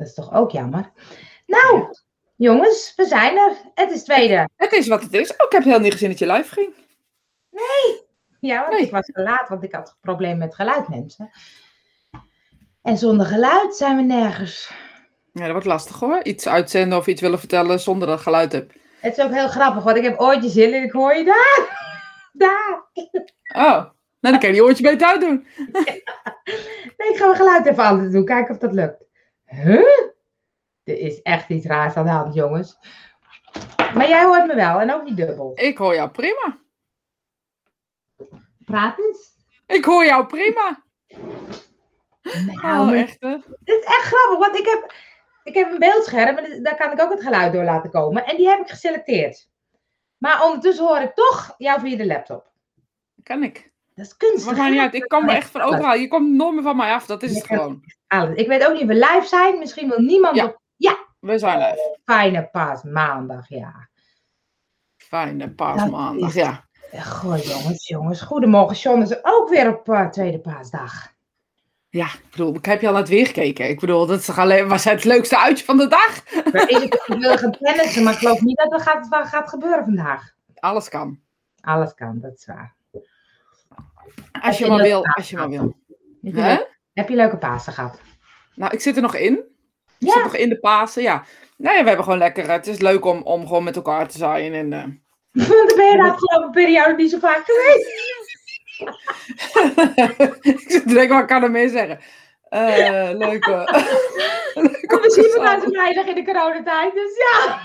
Dat is toch ook jammer. Nou, jongens, we zijn er. Het is tweede. Het is wat het is. Oh, ik heb heel niet gezien dat je live ging. Ja, want Nee. ik was te laat, want ik had een probleem met geluid, mensen. En zonder geluid zijn we nergens. Ja, dat wordt lastig hoor. Iets uitzenden of iets willen vertellen zonder dat ik geluid heb. Het is ook heel grappig, want ik heb oortjes in en ik hoor je daar. Daar. Oh, nou dan kan je die oortje beter uitdoen. Nee, ik ga mijn geluid even anders doen. Kijken of dat lukt. Huh? Er is echt iets raars aan de hand, jongens. Maar jij hoort me wel en ook niet dubbel. Ik hoor jou prima. Praat eens. Ik hoor jou prima. Nou, Oh, echt hè? dit is echt grappig, want ik heb, ik heb een beeldscherm en daar kan ik ook het geluid door laten komen. En die heb ik geselecteerd. Maar ondertussen hoor ik toch jou via de laptop. Kan ik. Dat is kunstig. Maar maakt niet uit. Ik kom echt van overal. Je komt meer van mij af. Dat is het gewoon. Alles. Ik weet ook niet of we live zijn. Misschien wil niemand Ja. op We zijn live. fijne paasmaandag, ja. Fijne paasmaandag. is- Ja. Goh, jongens, jongens. Goedemorgen, John is er ook weer op eh, tweede paasdag. Ja, ik bedoel, ik heb je al naar het weer gekeken. Ik bedoel, dat is alleen, was het leukste uitje van de dag? Is het, ik wil gaan tennissen, maar ik geloof niet dat het gaat, wat gaat gebeuren vandaag. Alles kan. Alles kan, dat is waar. Als je je maar wil, als je maar wil. Heb je, leuke, heb je leuke Pasen gehad? Nou, ik zit er nog in. Ik Ja. zit nog in de Pasen, ja. Nee, we hebben gewoon lekker. Het is leuk om, om gewoon met elkaar te zijn. En, eh, Want dan ben je de afgelopen periode niet zo vaak geweest. ik zit te denken, wat kan er meer zeggen? Eh leuk. eh, leuk We te zien elkaar zo vrijdag in de coronatijd, dus ja.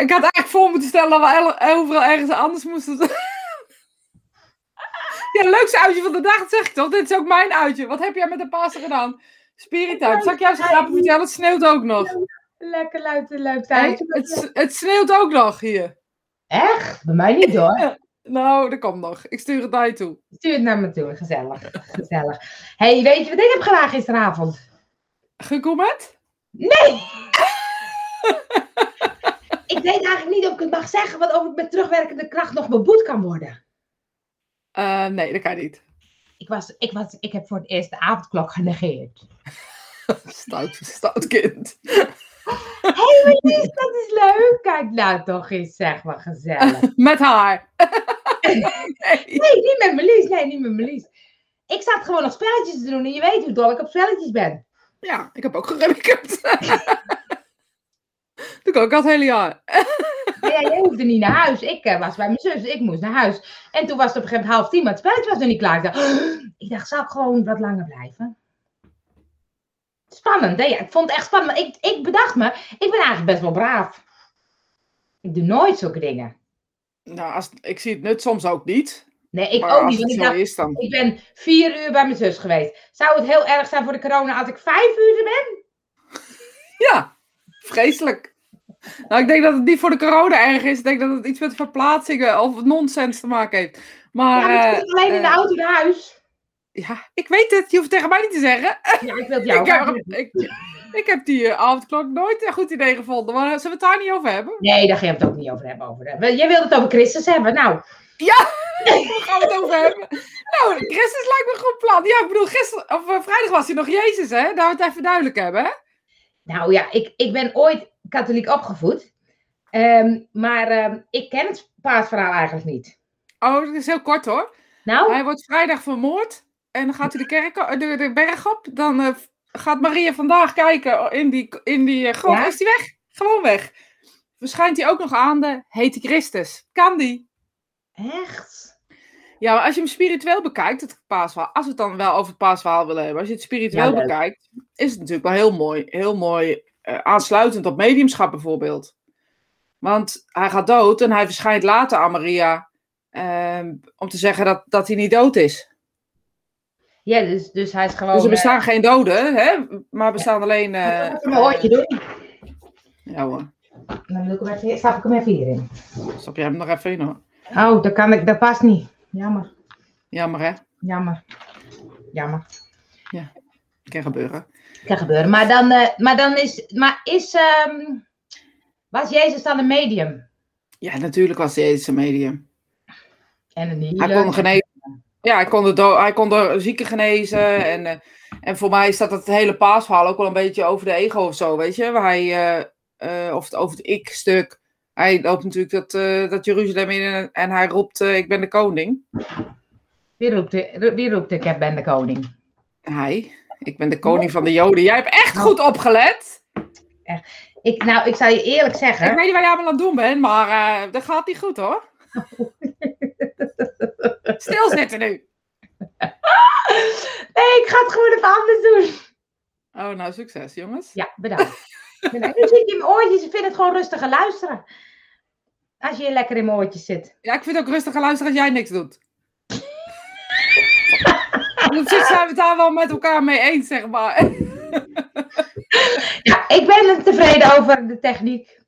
Ik had eigenlijk voor moeten stellen dat we overal ergens anders moesten. Ja, leukste uitje van de dag, dat zeg ik toch? Dit is ook mijn uitje. Wat heb jij met de Pasen gedaan? Spirit time. Zal ik jou eens vertellen? Het sneeuwt ook nog. Lekker luid, luid Hè? tijd. Het, het sneeuwt ook nog hier. Echt? Bij mij niet hoor. Nou, dat komt nog. Ik stuur het naar je toe. Stuur het naar me toe, gezellig. Gezellig. hey, weet je wat ik heb gedaan gisteravond? Gekoemend? Nee! ik weet eigenlijk niet of ik het mag zeggen, want of ik met terugwerkende kracht nog beboet kan worden. Eh, nee, dat kan niet. Ik, was, ik, was, ik heb voor het eerst de avondklok genegeerd. Stout, stout kind. Hé, hey, Marlies, dat is leuk. Kijk nou toch eens, zeg maar, gezellig. Met haar. nee. Nee, niet met Marlies. Nee, niet met Marlies. Ik zat gewoon nog spelletjes te doen en je weet hoe dol ik op spelletjes ben. Ja, ik heb ook geremmikkerd. Doe ik ook al het hele jaar. Ja, jij hoefde niet naar huis. Ik eh, was bij mijn zus, ik moest naar huis. En toen was het op een gegeven moment half tien, maar het spelletje was nog niet klaar. Ik dacht, ik dacht, zal ik gewoon wat langer blijven? Spannend, hè? Ja, ik vond het echt spannend. Maar ik, ik bedacht me, ik ben eigenlijk best wel braaf. Ik doe nooit zulke dingen. Nou, als, ik zie het nut soms ook niet. Nee, ik maar ook niet. Ik zo dacht, is, dan... ik ben vier uur bij mijn zus geweest. Zou het heel erg zijn voor de corona als ik vijf uur er ben? Ja, vreselijk. Nou, ik denk dat het niet voor de corona erg is. Ik denk dat het iets met verplaatsingen of nonsens te maken heeft. Maar ja, maar eh, alleen in de eh, auto naar huis. ja, ik weet het. Je hoeft het tegen mij niet te zeggen. Ja, ik wil het jou ik, heb, ik, ik heb die eh, avondklok nooit een goed idee gevonden. Maar zullen we het daar niet over hebben? Nee, daar gaan we het ook niet over hebben. Over de- Jij wilde het over Christus hebben. Nou, Waar gaan we het over hebben? Nou, Christus lijkt me een goed plan. Ja, ik bedoel, gisteren, of vrijdag was hij nog Jezus, hè? Daar we het even duidelijk hebben, hè? nou ja, ik, ik ben ooit katholiek opgevoed. Ehm, maar ehm, ik ken het paasverhaal eigenlijk niet. Oh, dat is heel kort hoor. Nou, Hij wordt vrijdag vermoord. En dan gaat hij de, kerk, o- de, de berg op. Dan eh, gaat Maria vandaag kijken in die, in die eh, grot. Ja? Is hij weg? Gewoon weg. Verschijnt hij ook nog aan de hete Christus. Kan die? echt? Ja, maar als je hem spiritueel bekijkt, het paasverhaal, als we het dan wel over het paasverhaal willen hebben, als je het spiritueel Ja, bekijkt, is het natuurlijk wel heel mooi, heel mooi eh, aansluitend op mediumschap bijvoorbeeld. Want hij gaat dood en hij verschijnt later aan Maria ehm, om te zeggen dat, dat hij niet dood is. Ja, dus, dus hij is gewoon... dus er eh, bestaan geen doden, hè? maar bestaan alleen... eh, even mijn oortje doen. ja hoor, Dan ik hem even, stap ik hem even hierin. stop jij hem nog even in hoor. Oh, dat, kan ik, dat past niet. Jammer, Jammer hè, jammer. Jammer. kan gebeuren. Kan gebeuren. Maar dan, eh, maar dan is... Maar is... ehm, was Jezus dan een medium? Ja, natuurlijk was Jezus een medium. En een Hij kon genezen. ja, hij kon de, do- hij kon de zieken genezen. En, eh, en voor mij staat het hele paasverhaal ook wel een beetje over de ego of zo, weet je. Waar hij, eh, of het, over het ik-stuk. Hij loopt natuurlijk dat, dat Jeruzalem in en, en hij roept, ik ben de koning. Wie roept, wie roept ik ben de koning? Hij, ik ben de koning van de Joden. Jij hebt echt goed opgelet. Ik, nou, ik zal je eerlijk Ik zeggen. weet niet wat jij allemaal aan het doen bent, maar eh, dat gaat niet goed hoor. Stilzitten nu. Nee, ik ga het gewoon even anders doen. Oh, nou succes jongens. Ja, bedankt. bedankt. Nu zit je in mijn oortjes. Ik vind het gewoon rustiger luisteren. Als je lekker in mijn oortjes zit. Ja, ik vind het ook rustiger luisteren als jij niks doet. Zijn we het daar wel met elkaar mee eens, zeg maar. Ja, ik ben er tevreden over de techniek.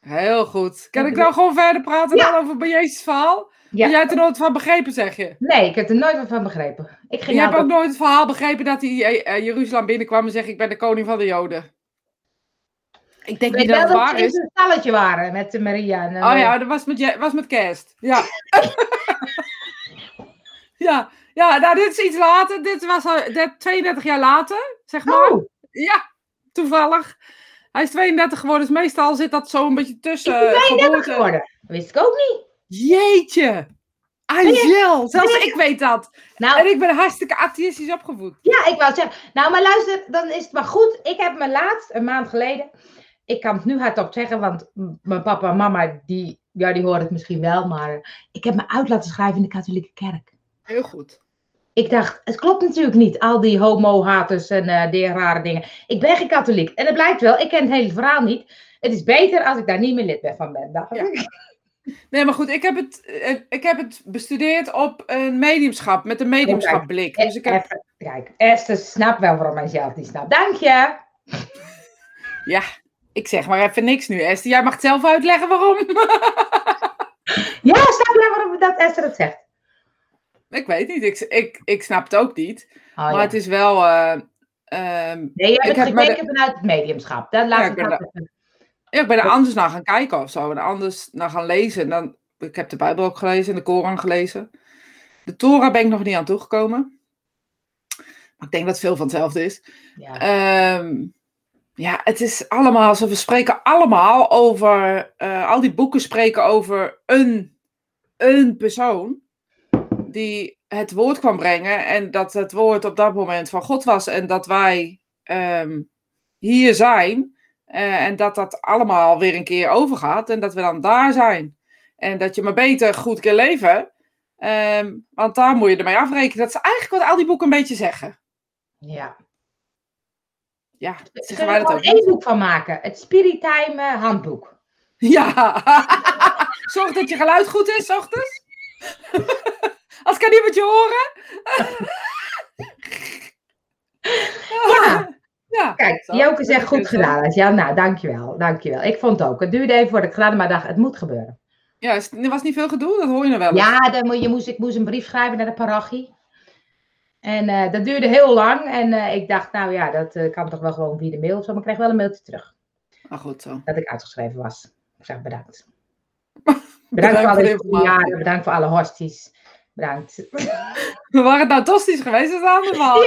Heel goed. Kan ik nou gewoon verder praten Ja. dan over bij Jezus verhaal? Ja. Jij hebt er nooit van begrepen, zeg je. Nee, ik heb er nooit wat van begrepen. Ik ging jij hebt ook nooit het verhaal begrepen dat hij eh, eh, Jeruzalem binnenkwam en zegt ik ben de koning van de Joden. Ik denk niet dat het dat waar is. een stalletje waren met eh, Maria. En, eh, Oh ja, dat was met, Je- was met kerst. Ja. ja, ja, nou dit is iets later. Dit was al dit- 32 jaar later, zeg maar. Oh, Ja, toevallig. Hij is 32 geworden, dus meestal zit dat zo een beetje tussen. ben 32 geboorte- geworden. Dat wist ik ook niet. Jeetje! Angel, zelfs ik weet dat. En Nou, ik ben hartstikke atheïstisch opgevoed. ja, ik wou zeggen. Nou, maar luister, dan is het maar goed. Ik heb me laatst, een maand geleden... Ik kan het nu hardop zeggen, want mijn papa en mama, die, ja, die horen het misschien wel. Maar ik heb me uit laten schrijven in de katholieke kerk. Heel goed. Ik dacht, het klopt natuurlijk niet. Al die homo-haters en eh die rare dingen. Ik ben geen katholiek. En het blijkt wel, ik ken het hele verhaal niet. Het is beter als ik daar niet meer lid ben van ben. dacht Ja. ik. Nee, maar goed, ik heb het, eh, ik heb het bestudeerd op een mediumschap, met een mediumschapblik. Dus ik heb, kijk, Esther snapt wel waarom hij zelf niet snapt. Dank je. ja, ik zeg maar even niks nu, Esther. Jij mag het zelf uitleggen waarom. Ja, snap je waarom dat Esther het zegt? Ik weet niet, ik, ik, ik snap het ook niet. Oh, maar ja. het is wel... eh, ehm, Nee, je hebt ik het heb maar gekeken vanuit het mediumschap. Dat laat Ja, ik ben even- ja, ik ben er anders naar gaan kijken of zo. En anders naar gaan lezen. En dan, ik heb de Bijbel ook gelezen en de Koran gelezen. De Torah ben ik nog niet aan toegekomen. Maar ik denk dat het veel van hetzelfde is. ja. Ehm, ja, het is allemaal zo. We spreken allemaal over. eh, al die boeken spreken over een, een persoon. Die het woord kwam brengen. En dat het woord op dat moment van God was. En dat wij ehm, hier zijn. eh, en dat dat allemaal weer een keer overgaat. En dat we dan daar zijn. En dat je maar beter goed kan leven. Ehm, want daar moet je ermee afrekenen. Dat is eigenlijk wat al die boeken een beetje zeggen. ja. Ja, zeggen wij er dat ook één boek van maken. Het Spirit Time eh, handboek. Ja. Zorg dat je geluid goed is, ochtends. Als kan niemand je horen. Ja. Ja. Kijk, Joke zegt goed gedaan. Ja, nou, dankjewel. Dankjewel. Ik vond het ook. Het duurde even voordat ik gedaan maar dacht, het moet gebeuren. Ja, er was niet veel gedoe, dat hoor je nog wel. Ja, dan moet, je moest, ik moest een brief schrijven naar de parochie. En eh, dat duurde heel lang. En eh, ik dacht, nou ja, dat eh, kan toch wel gewoon via de mail of zo. Maar ik kreeg wel een mailtje terug. Maar goed zo. Dat ik uitgeschreven was. Ik zeg bedankt. Bedankt, Bedankt voor voor alle jaren. Bedankt voor alle hosties. Bedankt. We waren nou tostisch geweest, dat ander verhaal.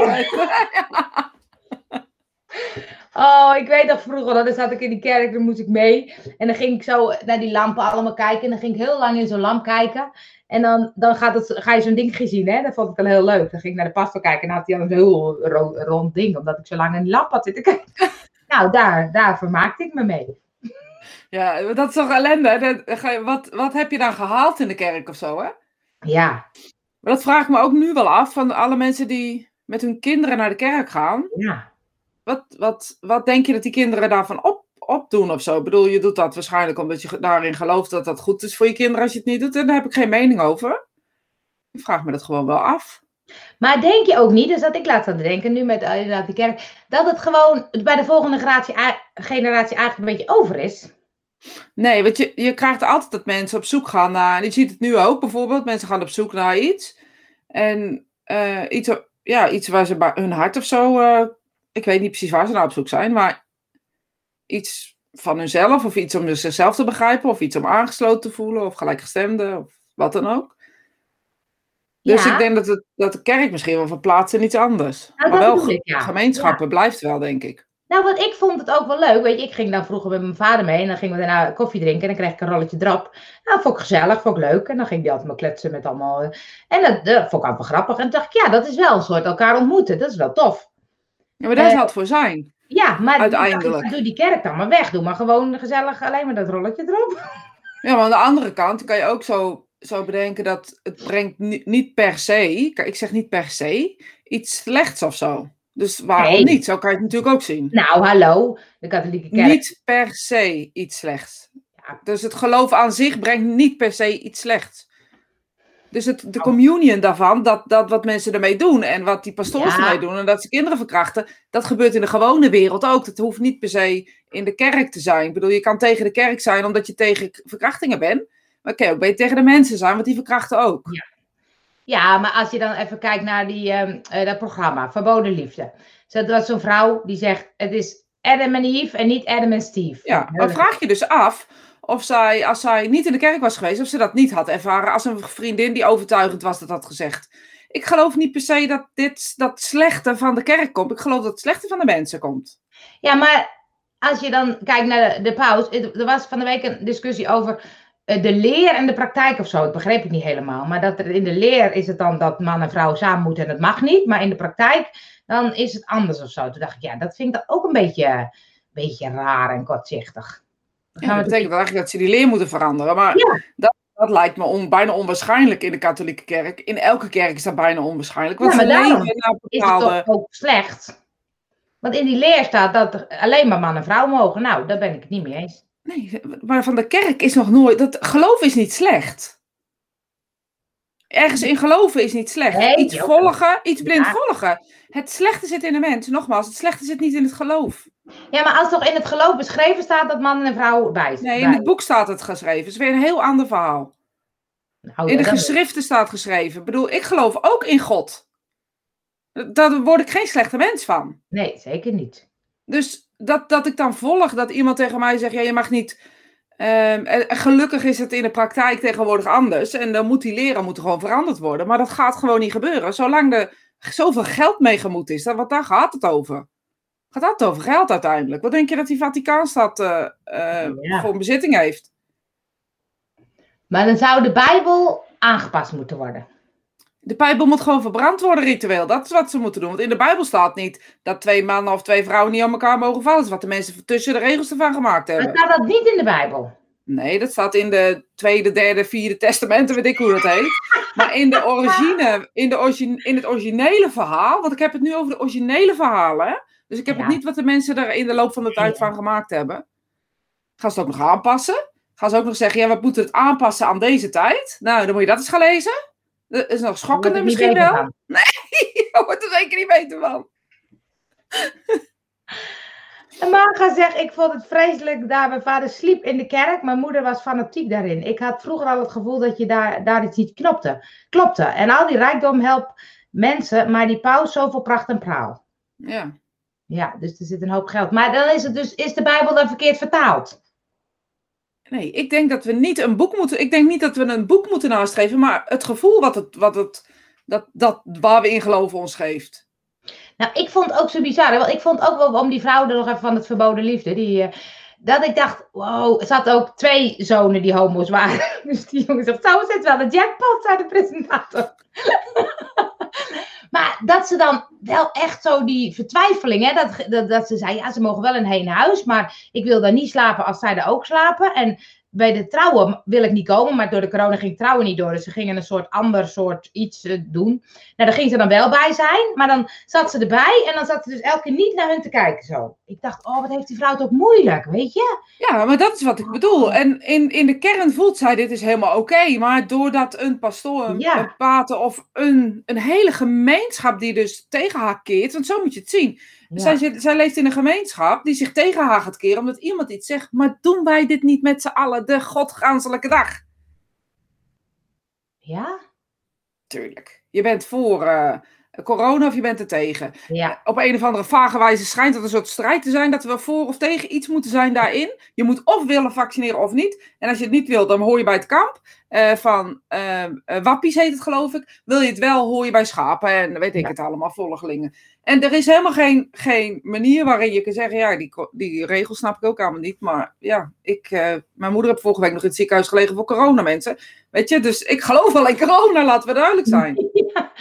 Oh, ik weet nog vroeger, dan zat ik in die kerk, dan moest ik mee. En dan ging ik zo naar die lampen allemaal kijken. En dan ging ik heel lang in zo'n lamp kijken. En dan, dan gaat het, ga je zo'n dingetje zien, hè. Dat vond ik wel heel leuk. Dan ging ik naar de pastor kijken en dan had hij al een heel ro- rond ding. Omdat ik zo lang in die lamp had zitten kijken. Nou, daar, daar vermaakte ik me mee. Ja, dat is toch ellende. hè? Dat- Wat, wat heb je dan gehaald in de kerk of zo, hè? Ja, Maar dat vraag ik me ook nu wel af, van alle mensen die met hun kinderen naar de kerk gaan. ja. Wat, wat, wat denk je dat die kinderen daarvan op, opdoen of zo? Ik bedoel, je doet dat waarschijnlijk omdat je daarin gelooft dat dat goed is voor je kinderen als je het niet doet. En daar heb ik geen mening over. Ik vraag me dat gewoon wel af. Maar denk je ook niet, dus dat ik laat aan denken, nu met eh, inderdaad die kerk, dat het gewoon bij de volgende generatie, generatie eigenlijk een beetje over is? Nee, want je, je krijgt altijd dat mensen op zoek gaan naar. En je ziet het nu ook bijvoorbeeld. Mensen gaan op zoek naar iets. En eh, iets, ja, iets waar ze bij hun hart of zo. eh, ik weet niet precies waar ze naar op zoek zijn. Maar iets van hunzelf. Of iets om zichzelf te begrijpen. Of iets om aangesloten te voelen. Of gelijkgestemde. Of wat dan ook. Dus Ja. ik denk dat, het, dat de kerk misschien wel verplaatst in iets anders. Nou, maar wel ik, ja. gemeenschappen blijft wel, denk ik. Nou, want ik vond het ook wel leuk. Weet je, ik ging dan vroeger met mijn vader mee en dan gingen we daarna koffie drinken en dan kreeg ik een rolletje drap. Nou, vond ik gezellig, vond ik leuk. En dan ging die altijd maar kletsen met allemaal. eh, En dat, dat vond ik altijd wel grappig. En toen dacht ik, ja, dat is wel een soort elkaar ontmoeten. Dat is wel tof. Ja, maar daar Eh, zou het voor zijn. Ja, maar dacht Uiteindelijk. doe die kerk dan maar weg. Doe maar gewoon gezellig alleen maar dat rolletje erop. Ja, maar aan de andere kant kan je ook zo, zo bedenken dat het brengt ni- niet per se, ik zeg niet per se, iets slechts of zo. Dus waarom Nee. niet? Zo kan je het natuurlijk ook zien. Nou, hallo, de katholieke kerk. Niet per se iets slechts. Ja. Dus het geloof aan zich brengt niet per se iets slechts. Dus het, de Oh. communion daarvan, dat, dat wat mensen ermee doen en wat die pastoors Ja. ermee doen en dat ze kinderen verkrachten, dat gebeurt in de gewone wereld ook. Dat hoeft niet per se in de kerk te zijn. Ik bedoel, je kan tegen de kerk zijn omdat je tegen verkrachtingen bent, maar kan je ook beter tegen de mensen zijn, want die verkrachten ook. Ja, maar als je dan even kijkt naar die, ehm, eh, dat programma, Verboden Liefde. Zo, dat was zo'n vrouw die zegt, het is Adam en Eve en niet Adam en Steve. Ja, maar vraag je dus af of zij, als zij niet in de kerk was geweest, of ze dat niet had ervaren als een vriendin die overtuigend was dat had gezegd. Ik geloof niet per se dat dit dat slechte van de kerk komt. Ik geloof dat het slechte van de mensen komt. Ja, maar als je dan kijkt naar de, de paus. Er was van de week een discussie over de leer en de praktijk of zo. Dat begreep ik niet helemaal. Maar dat er in de leer is het dan dat man en vrouw samen moeten en het mag niet. Maar in de praktijk dan is het anders of zo. Toen dacht ik, ja, dat vind ik dan ook een beetje, beetje raar en kortzichtig. Dan Ja, gaan dat we betekent eigenlijk dat ze die leer moeten veranderen. Maar Ja. dat, dat lijkt me on- bijna onwaarschijnlijk in de katholieke kerk. In elke kerk is dat bijna onwaarschijnlijk. Want Ja, maar daarom is het toch ook slecht? Want in die leer staat dat alleen maar man en vrouw mogen. Nou, daar ben ik het niet mee eens. Nee, maar van de kerk is nog nooit. Dat geloof is niet slecht. Ergens in geloven is niet slecht. Nee, iets volgen, iets blind Ja. volgen. Het slechte zit in de mens. Nogmaals, het slechte zit niet in het geloof. Ja, maar als toch in het geloof beschreven staat dat man en vrouw bij zijn. Nee, in het boek staat het geschreven. Het is weer een heel ander verhaal. Nou, In de geschriften staat geschreven. Ik bedoel, ik geloof ook in God. Daar word ik geen slechte mens van. Nee, zeker niet. Dus dat, dat ik dan volg dat iemand tegen mij zegt: ja, je mag niet. ehm, en gelukkig is het in de praktijk tegenwoordig anders. En dan moet die leren moet gewoon veranderd worden. Maar dat gaat gewoon niet gebeuren. Zolang er zoveel geld mee gemoeid is. Dan, want daar gaat het over. Gaat dat over geld uiteindelijk? Wat denk je dat die Vaticaanstad Ja. voor een bezitting heeft? Maar dan zou de Bijbel aangepast moeten worden. De Bijbel moet gewoon verbrand worden ritueel. Dat is wat ze moeten doen. Want in de Bijbel staat niet dat twee mannen of twee vrouwen niet aan elkaar mogen vallen. Dat is wat de mensen tussen de regels ervan gemaakt hebben. Maar staat dat niet in de Bijbel? Nee, dat staat in de tweede, derde, vierde testamenten, weet ik hoe dat heet. Maar in, de origine, in, de origine, in het originele verhaal, want ik heb het nu over de originele verhalen. Dus ik heb Ja. het niet wat de mensen er in de loop van de tijd van gemaakt hebben. Gaan ze het ook nog aanpassen? Gaan ze ook nog zeggen, ja, we moeten het aanpassen aan deze tijd? Nou, dan moet je dat eens gaan lezen. Dat is nog schokkender misschien wel. van. Je wordt er zeker niet beter van. En Marga zegt, ik vond het vreselijk daar. Mijn vader sliep in de kerk. Mijn moeder was fanatiek daarin. Ik had vroeger al het gevoel dat je daar, daar iets niet knopte. klopte. En al die rijkdom helpt mensen, maar die paus zoveel pracht en praal. Ja. Ja, dus er zit een hoop geld. Maar dan is het dus, is de Bijbel dan verkeerd vertaald? Nee, ik denk dat we niet een boek moeten. Ik denk niet dat we een boek moeten nastreven, maar het gevoel wat het, wat het, dat, dat waar we in geloven ons geeft. Nou, ik vond het ook zo bizar. Want ik vond ook wel om die vrouw er nog even van het verboden liefde. Die, eh, dat ik dacht, wow, er zaten ook twee zonen die homo's waren. Dus die jongen zegt, zo het wel een jackpot, zei de presentator. maar dat ze dan wel echt zo die vertwijfeling, hè, dat, dat, dat ze zei, ja, ze mogen wel in heen huis, maar ik wil daar niet slapen als zij er ook slapen. En bij de trouwen wil ik niet komen, maar door de corona ging trouwen niet door. Dus ze gingen een soort ander soort iets eh, doen. Nou, daar ging ze dan wel bij zijn, maar dan zat ze erbij en dan zat ze dus elke keer niet naar hun te kijken zo. Ik dacht, oh, wat heeft die vrouw toch moeilijk, weet je? Ja, maar dat is wat ik bedoel. En in, in de kern voelt zij dit is helemaal oké. maar doordat een pastoor, een, Ja. een pater of een, een hele gemeenschap die dus tegen haar keert, want zo moet je het zien. Ja. Zij, zit, zij leeft in een gemeenschap die zich tegen haar gaat keren omdat iemand iets zegt. Maar doen wij dit niet met z'n allen de godganselijke dag? ja? Tuurlijk. Je bent voor eh, corona of je bent er tegen. Ja, Op een of andere vage wijze schijnt het een soort strijd te zijn dat we voor of tegen iets moeten zijn daarin. Je moet of willen vaccineren of niet. En als je het niet wil, dan hoor je bij het kamp. eh, van eh, eh, wappies heet het geloof ik. Wil je het wel, hoor je bij schapen en weet ik Ja. het allemaal, volgelingen. En er is helemaal geen, geen manier waarin je kan zeggen, ja, die, die regels snap ik ook allemaal niet. Maar ja, ik, eh, mijn moeder heeft vorige week nog in het ziekenhuis gelegen voor corona mensen. Weet je, dus ik geloof wel in corona, laten we duidelijk zijn. ja.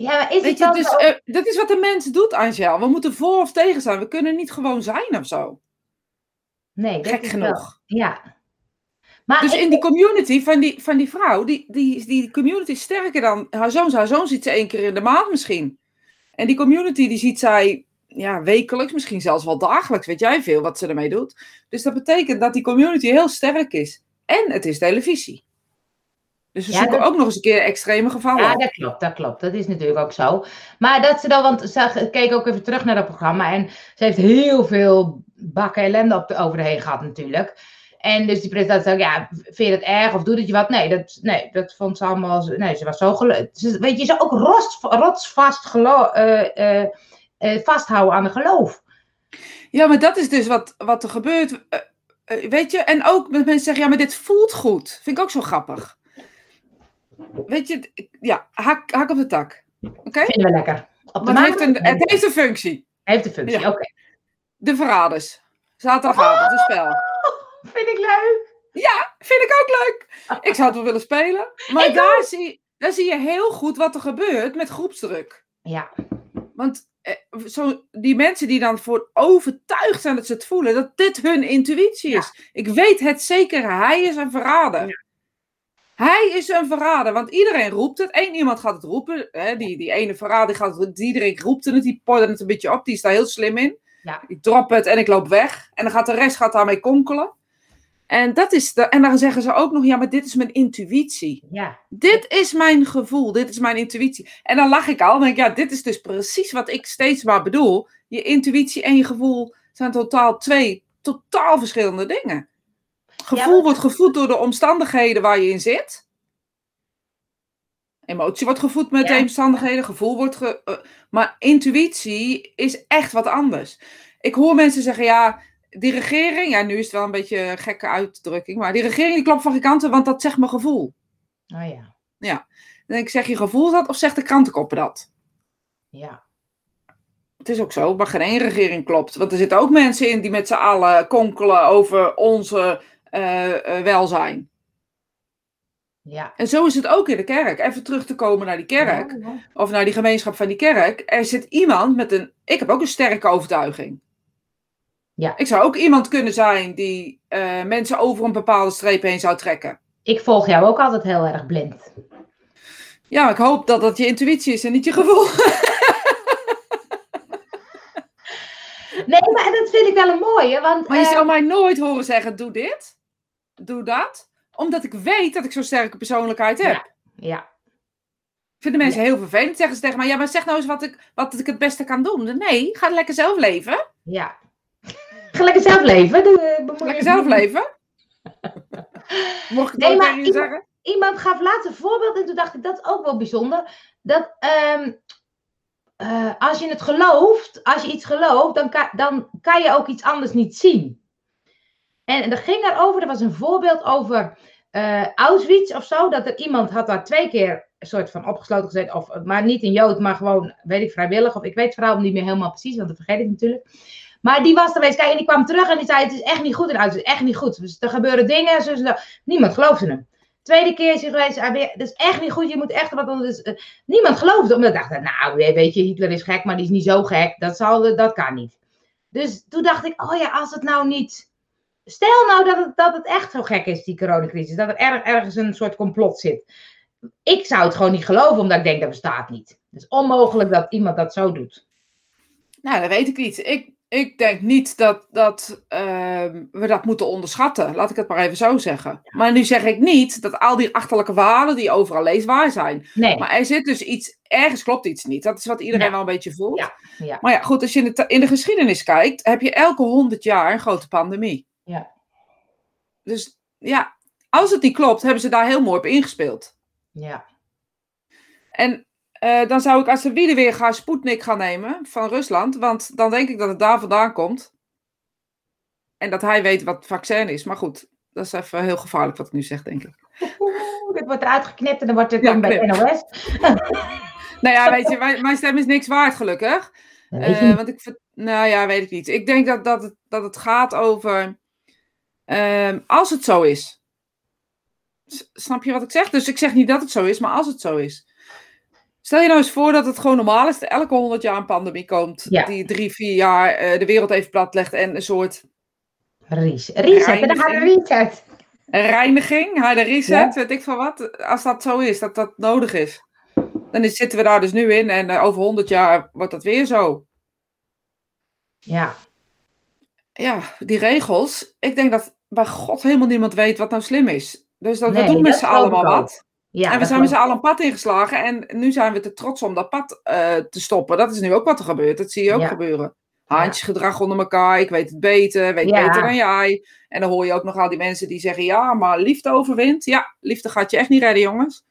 Ja, maar is het je, dus eh, dat is wat de mens doet, Angel. We moeten voor of tegen zijn. We kunnen niet gewoon zijn of zo. Nee, Gek genoeg. wel- Ja. Maar Dus ik- in die community van die, van die vrouw, die, die, die community is sterker dan haar zoon. Haar zoon ziet ze één keer in de maand misschien. En die community die ziet zij ja, wekelijks, misschien zelfs wel dagelijks. Weet jij veel wat ze ermee doet. Dus dat betekent dat die community heel sterk is. En het is televisie. Dus we Ja, zoeken dat- ook nog eens een keer extreme gevallen. Ja, dat klopt, dat klopt. Dat is natuurlijk ook zo. Maar dat ze dan, want ze keek ook even terug naar dat programma en ze heeft heel veel bakken ellende op de, over de heen gehad natuurlijk. En dus die presentator zei, ja, vind je het erg of doet het je wat? Nee, dat, nee, dat vond ze allemaal, nee, ze was zo gelukkig. Weet je, ze ook rots, rotsvast gelo eh, eh, eh, vasthouden aan de geloof. Ja, maar dat is dus wat, wat er gebeurt. Weet je, en ook dat mensen zeggen, ja, maar dit voelt goed. Vind ik ook zo grappig. Weet je, ja, hak, hak op de tak. Oké? Vinden we lekker. Op de Maar het heeft, een, het heeft een functie. Heeft een functie, Ja. oké. De Verraders. Zaterdagavond, een spel. Vind ik leuk. Vind ik ook leuk. Ik zou het wel willen spelen. Maar Ik daar zie, daar zie je heel goed wat er gebeurt met groepsdruk. Ja, Want eh, zo, die mensen die dan voor overtuigd zijn dat ze het voelen, dat dit hun intuïtie is. Ik weet het zeker, hij is een verrader. Hij is een verrader, want iedereen roept het. Eén iemand gaat het roepen. Hè, die, die ene verrader gaat het, iedereen roept het, die pordert het een beetje op, die is daar heel slim in. Ja. Ik drop het en ik loop weg. En dan gaat de rest gaat daarmee konkelen. En, dat is de, en dan zeggen ze ook nog, ja, maar dit is mijn intuïtie. ja, Dit is mijn gevoel, dit is mijn intuïtie. En dan lach ik al en denk ik, ja, dit is dus precies wat ik steeds maar bedoel. Je intuïtie en je gevoel zijn totaal twee totaal verschillende dingen. Gevoel maar- wordt gevoed door de omstandigheden waar je in zit. Emotie wordt gevoed met Ja. de omstandigheden, gevoel wordt ge... eh, maar intuïtie is echt wat anders. Ik hoor mensen zeggen, ja, die regering, ja, nu is het wel een beetje een gekke uitdrukking, maar die regering die klopt van geen kanten, want dat zegt mijn gevoel. oh ja, Dan denk ik, zeg je gevoel dat of zegt de krantenkoppen dat? ja. Het is ook zo, maar geen één regering klopt. Want er zitten ook mensen in die met z'n allen konkelen over onze welzijn. Ja. En zo is het ook in de kerk. Even terug te komen naar die kerk, Ja, ja. of naar die gemeenschap van die kerk. Er zit iemand met een. Ik heb ook een sterke overtuiging. Ja. Ik zou ook iemand kunnen zijn die eh, mensen over een bepaalde streep heen zou trekken. Ik volg jou ook altijd heel erg blind. Ja, ik hoop dat dat je intuïtie is en niet je gevoel. Nee, maar dat vind ik wel een mooie, want... Maar je eh, zou mij nooit horen zeggen: doe dit, doe dat. Omdat ik weet dat ik zo'n sterke persoonlijkheid heb. Ja, Vinden mensen heel vervelend. Zeggen ze tegen mij: ja, maar zeg nou eens wat ik, wat ik het beste kan doen. Nee, ga lekker zelf leven. ja. Ga lekker zelf leven. Doe, eh, Lekker zelf leven. Mocht ik Nee, dat tegen je zeggen? Iemand gaf laatst een voorbeeld en toen dacht ik, dat is ook wel bijzonder. Dat ehm, eh, als je het gelooft, als je iets gelooft, dan kan, dan kan je ook iets anders niet zien. En, en dat ging erover, er was een voorbeeld over eh, Auschwitz of zo, dat er iemand had daar twee keer een soort van opgesloten gezet, of, maar niet een Jood, maar gewoon, weet ik, vrijwillig, of ik weet het verhaal niet meer helemaal precies, want dat vergeet ik natuurlijk. Maar die was er geweest, kijk, en die kwam terug en die zei, het is echt niet goed in Auschwitz, echt niet goed. Dus er gebeuren dingen, zo, zo. Niemand geloofde hem. Tweede keer is hij geweest, dat is echt niet goed, je moet echt wat anders. eh, niemand geloofde, omdat ik dacht, nou, weet je, Hitler is gek, maar die is niet zo gek, dat, zal, dat kan niet. Dus toen dacht ik, oh ja, als het nou niet, stel nou dat het, dat het echt zo gek is, die coronacrisis, dat er erg, ergens een soort complot zit. Ik zou het gewoon niet geloven, omdat ik denk, dat bestaat niet. Het is onmogelijk dat iemand dat zo doet. Nou, dat weet ik niet. Ik, ik denk niet dat, dat ehm, we dat moeten onderschatten. Laat ik het maar even zo zeggen. Maar nu zeg ik niet dat al die achterlijke verhalen die overal leest waar zijn. Nee, Maar er zit dus iets, ergens klopt iets niet. Dat is wat iedereen Ja. wel een beetje voelt. Ja, ja. Maar ja, goed, als je in de, in de geschiedenis kijkt, heb je elke honderd jaar een grote pandemie. Ja. Dus ja, als het niet klopt, hebben ze daar heel mooi op ingespeeld. ja. En eh, dan zou ik als wielen weer gaan Sputnik gaan nemen van Rusland. Want dan denk ik dat het daar vandaan komt. En dat hij weet wat het vaccin is. Maar goed, dat is even heel gevaarlijk wat ik nu zeg, denk ik. Oeh, dit wordt eruit geknipt en dan wordt het Ja, dan bij. NOS. Nou ja, weet je, mijn, mijn stem is niks waard, gelukkig. Eh, want ik, nou ja, weet ik niet. Ik denk dat, dat, het, dat het gaat over. Ehm, als het zo is. S- Snap je wat ik zeg? Dus ik zeg niet dat het zo is, maar als het zo is. Stel je nou eens voor dat het gewoon normaal is dat elke honderd jaar een pandemie komt. Ja. Die drie, vier jaar eh, de wereld even platlegt en een soort Reset. Reset. En dan gaat er reset. reiniging, harde reset, Ja. weet ik van wat. Als dat zo is, dat dat nodig is. Dan zitten we daar dus nu in en eh, over honderd jaar wordt dat weer zo. Ja. ja, die regels. Ik denk dat bij God helemaal niemand weet wat nou slim is. Dus dat Nee, we doen met z'n allemaal wat. ja en we zijn met z'n allen een pad ingeslagen. En nu zijn we te trots om dat pad eh, te stoppen. Dat is nu ook wat er gebeurt. Dat zie je ook Ja. gebeuren. Handjesgedrag onder elkaar. Ik weet het beter. Weet Ja. beter dan jij. En dan hoor je ook nog al die mensen die zeggen... Ja, maar liefde overwint. Ja, liefde gaat je echt niet redden, jongens.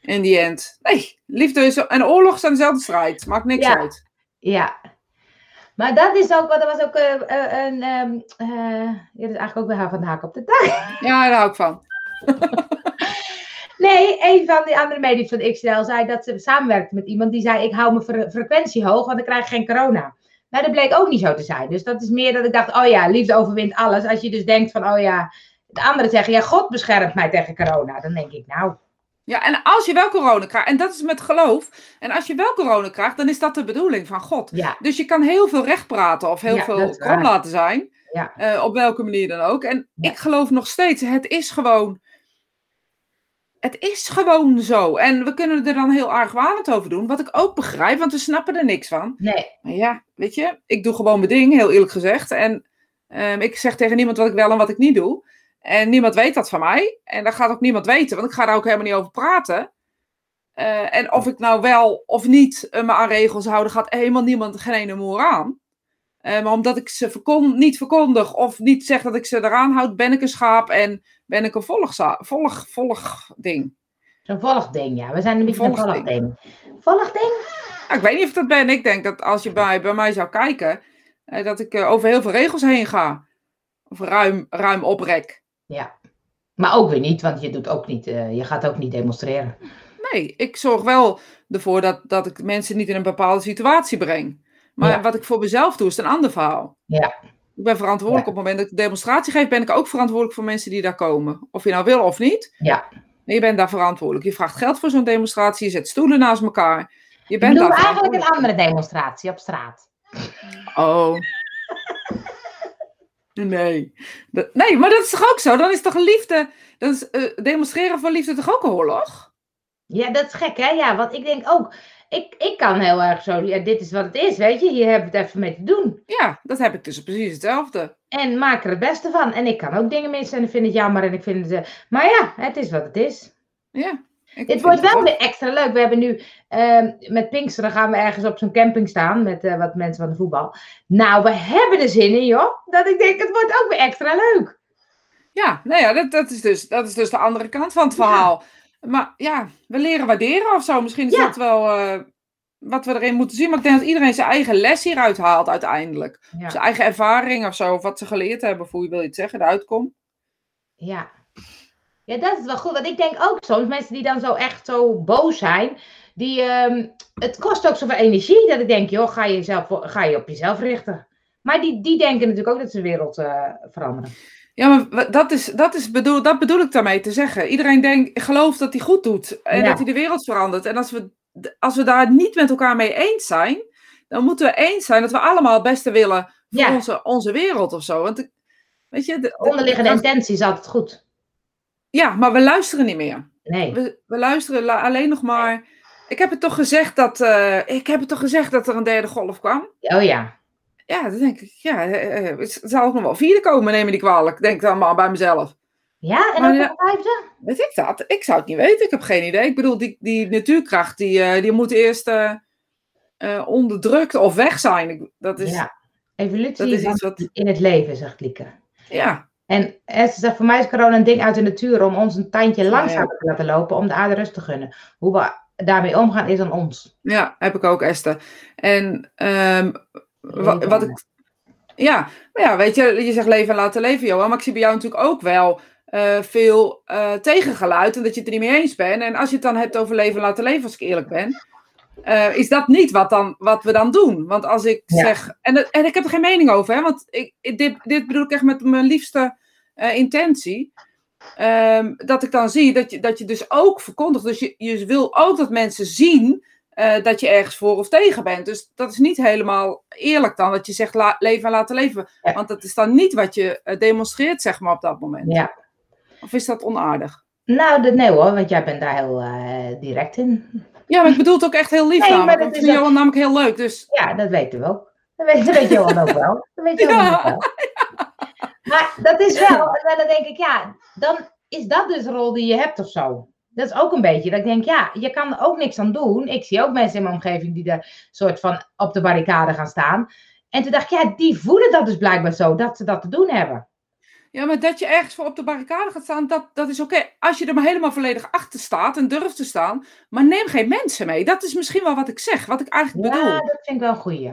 In die end. Nee, liefde is... En oorlog zijn dezelfde strijd. Maakt niks uit. Ja. Maar dat is ook, wat er was ook eh, eh, een, ja, dat is eigenlijk ook weer haar van de haak op de tak. Ja, daar hou ik van. Nee, een van die andere mediums van XL zei dat ze samenwerkte met iemand die zei: Ik hou mijn fre- frequentie hoog, want dan krijg ik geen corona. Nou, dat bleek ook niet zo te zijn. Dus dat is meer dat ik dacht: Oh ja, liefde overwint alles. Als je dus denkt van: Oh ja, de anderen zeggen: Ja, God beschermt mij tegen corona. Dan denk ik: Nou, Ja, en als je wel corona krijgt, en dat is met geloof, en als je wel corona krijgt, dan is dat de bedoeling van God. ja, Dus je kan heel veel recht praten of heel Ja, veel krom laten zijn, Ja. eh, op welke manier dan ook. En ik geloof nog steeds, het is gewoon, het is gewoon zo. En we kunnen er dan heel argwanend over doen, wat ik ook begrijp, want we snappen er niks van. nee, Maar ja, weet je, ik doe gewoon mijn ding, heel eerlijk gezegd. En ehm, ik zeg tegen niemand wat ik wel en wat ik niet doe. En niemand weet dat van mij. En dat gaat ook niemand weten, want ik ga daar ook helemaal niet over praten. Eh, en of ik nou wel of niet eh, me aan regels hou, daar gaat helemaal niemand geen ene moer aan. Eh, maar omdat ik ze niet verkondig of niet zeg dat ik ze eraan houd, ben ik een schaap en ben ik een volgza- volg, volg ding. zo'n volgding, ja. We zijn een beetje een Volgding. volgding. Volgding? Nou, ik weet niet of dat ben. Ik denk dat als je bij, bij mij zou kijken, dat ik over heel veel regels heen ga. Of ruim, ruim oprek. Ja. Maar ook weer niet, want je doet ook niet, eh, je gaat ook niet demonstreren. Nee, ik zorg wel ervoor dat, dat ik mensen niet in een bepaalde situatie breng. Maar Ja. wat ik voor mezelf doe, is een ander verhaal. Ja. Ik ben verantwoordelijk Ja. op het moment dat ik de demonstratie geef, ben ik ook verantwoordelijk voor mensen die daar komen. Of je nou wil of niet. Ja. Je bent daar verantwoordelijk. Je vraagt geld voor zo'n demonstratie, je zet stoelen naast elkaar. Je Ik bent daar eigenlijk een andere demonstratie op straat. Oh. Nee. Dat- nee, maar dat is toch ook zo? Dan is toch liefde. Dan is, eh, demonstreren voor liefde toch ook een oorlog? Ja, dat is gek, hè? Ja, want ik denk ook, ik, ik kan heel erg zo, ja, dit is wat het is, weet je, hier hebben we het even mee te doen. Ja, dat heb ik dus precies hetzelfde. En maak er het beste van. En ik kan ook dingen missen en ik vind het jammer en ik vind het... eh, maar ja, het is wat het is. Ja. Ik Dit vind wordt het wel weer extra leuk. We hebben nu ehm, met Pinksteren gaan we ergens op zo'n camping staan met eh, wat mensen van de voetbal. Nou, we hebben er zin in, joh. Dat ik denk, het wordt ook weer extra leuk. Ja, nou ja, dat, dat, is dus, dat is dus de andere kant van het verhaal. Maar ja, we leren waarderen of zo. Misschien is Ja. dat wel eh, wat we erin moeten zien. Maar ik denk dat iedereen zijn eigen les hieruit haalt uiteindelijk. Ja. Zijn eigen ervaring of zo. Of wat ze geleerd hebben, of hoe je wil je het zeggen, de uitkom. Ja. Ja, dat is wel goed. Want ik denk ook soms, mensen die dan zo echt zo boos zijn, die, ehm, het kost ook zoveel energie dat ik denk, joh, ga je, jezelf, ga je op jezelf richten. Maar die, die denken natuurlijk ook dat ze de wereld eh, veranderen. Ja, maar dat, is, dat, is bedoel, dat bedoel ik daarmee te zeggen. Iedereen denkt, gelooft dat hij goed doet en Ja. dat hij de wereld verandert. En als we, als we daar niet met elkaar mee eens zijn, dan moeten we eens zijn dat we allemaal het beste willen voor Ja. onze, onze wereld of zo. Want weet je, de- de- Onderliggende de- intentie is altijd goed. Ja, maar we luisteren niet meer. Nee. We, we luisteren alleen nog maar. Ik heb het toch gezegd dat, eh, ik heb het toch gezegd dat er een derde golf kwam. Oh ja. Ja, dan denk ik, ja, eh, eh, het zal ook nog wel vierde komen, neem me niet kwalijk. Denk dan maar bij mezelf. Ja, en ja- de vijfde? Weet ik dat? Ik zou het niet weten. Ik heb geen idee. Ik bedoel, die, die natuurkracht, die, die moet eerst onderdrukt of weg zijn. Ik- Dat is, ja. Evolutie dat is iets wat... in het leven, zegt Lieke. Ja, En Esther zegt, voor mij is corona een ding uit de natuur om ons een tandje langzamer te laten lopen om de aarde rust te gunnen. Hoe we daarmee omgaan is aan ons. Ja, heb ik ook, Esther. En ehm, wat, wat ik. Ja, maar ja, weet je, je zegt leven en laten leven, Johan. Maar ik zie bij jou natuurlijk ook wel eh, veel uh, tegengeluid en dat je het er niet mee eens bent. En als je het dan hebt over leven en laten leven, als ik eerlijk ben, uh, is dat niet wat, dan, wat we dan doen. Want als ik ja. zeg. En, en ik heb er geen mening over, hè, want ik, dit, dit bedoel ik echt met mijn liefste intentie. Um, dat ik dan zie dat je, dat je dus ook verkondigt. Dus je, je wil ook dat mensen zien uh, dat je ergens voor of tegen bent. Dus dat is niet helemaal eerlijk dan, dat je zegt la, leven en laten leven. Ja. Want dat is dan niet wat je demonstreert, zeg maar, op dat moment. Ja. Of is dat onaardig? Nou, nee hoor, want jij bent daar heel direct in. Ja, maar ik bedoel het ook echt heel lief nee, namelijk. Ik vind Johan namelijk heel leuk, dus... Ja, dat weten we ook. Dat weet, dat weet Johan ook wel. Dat weet Johan ja. ook wel. Maar dat is wel, en dan denk ik, ja, dan is dat dus de rol die je hebt of zo. Dat is ook een beetje dat ik denk, ja, je kan er ook niks aan doen. Ik zie ook mensen in mijn omgeving die er soort van op de barricade gaan staan. En toen dacht ik, ja, die voelen dat dus blijkbaar zo, dat ze dat te doen hebben. Ja, maar dat je ergens voor op de barricade gaat staan, dat, dat is oké. Als je er maar helemaal volledig achter staat en durft te staan. Maar neem geen mensen mee. Dat is misschien wel wat ik zeg, wat ik eigenlijk ja, bedoel. Ja, dat vind ik wel een goeie.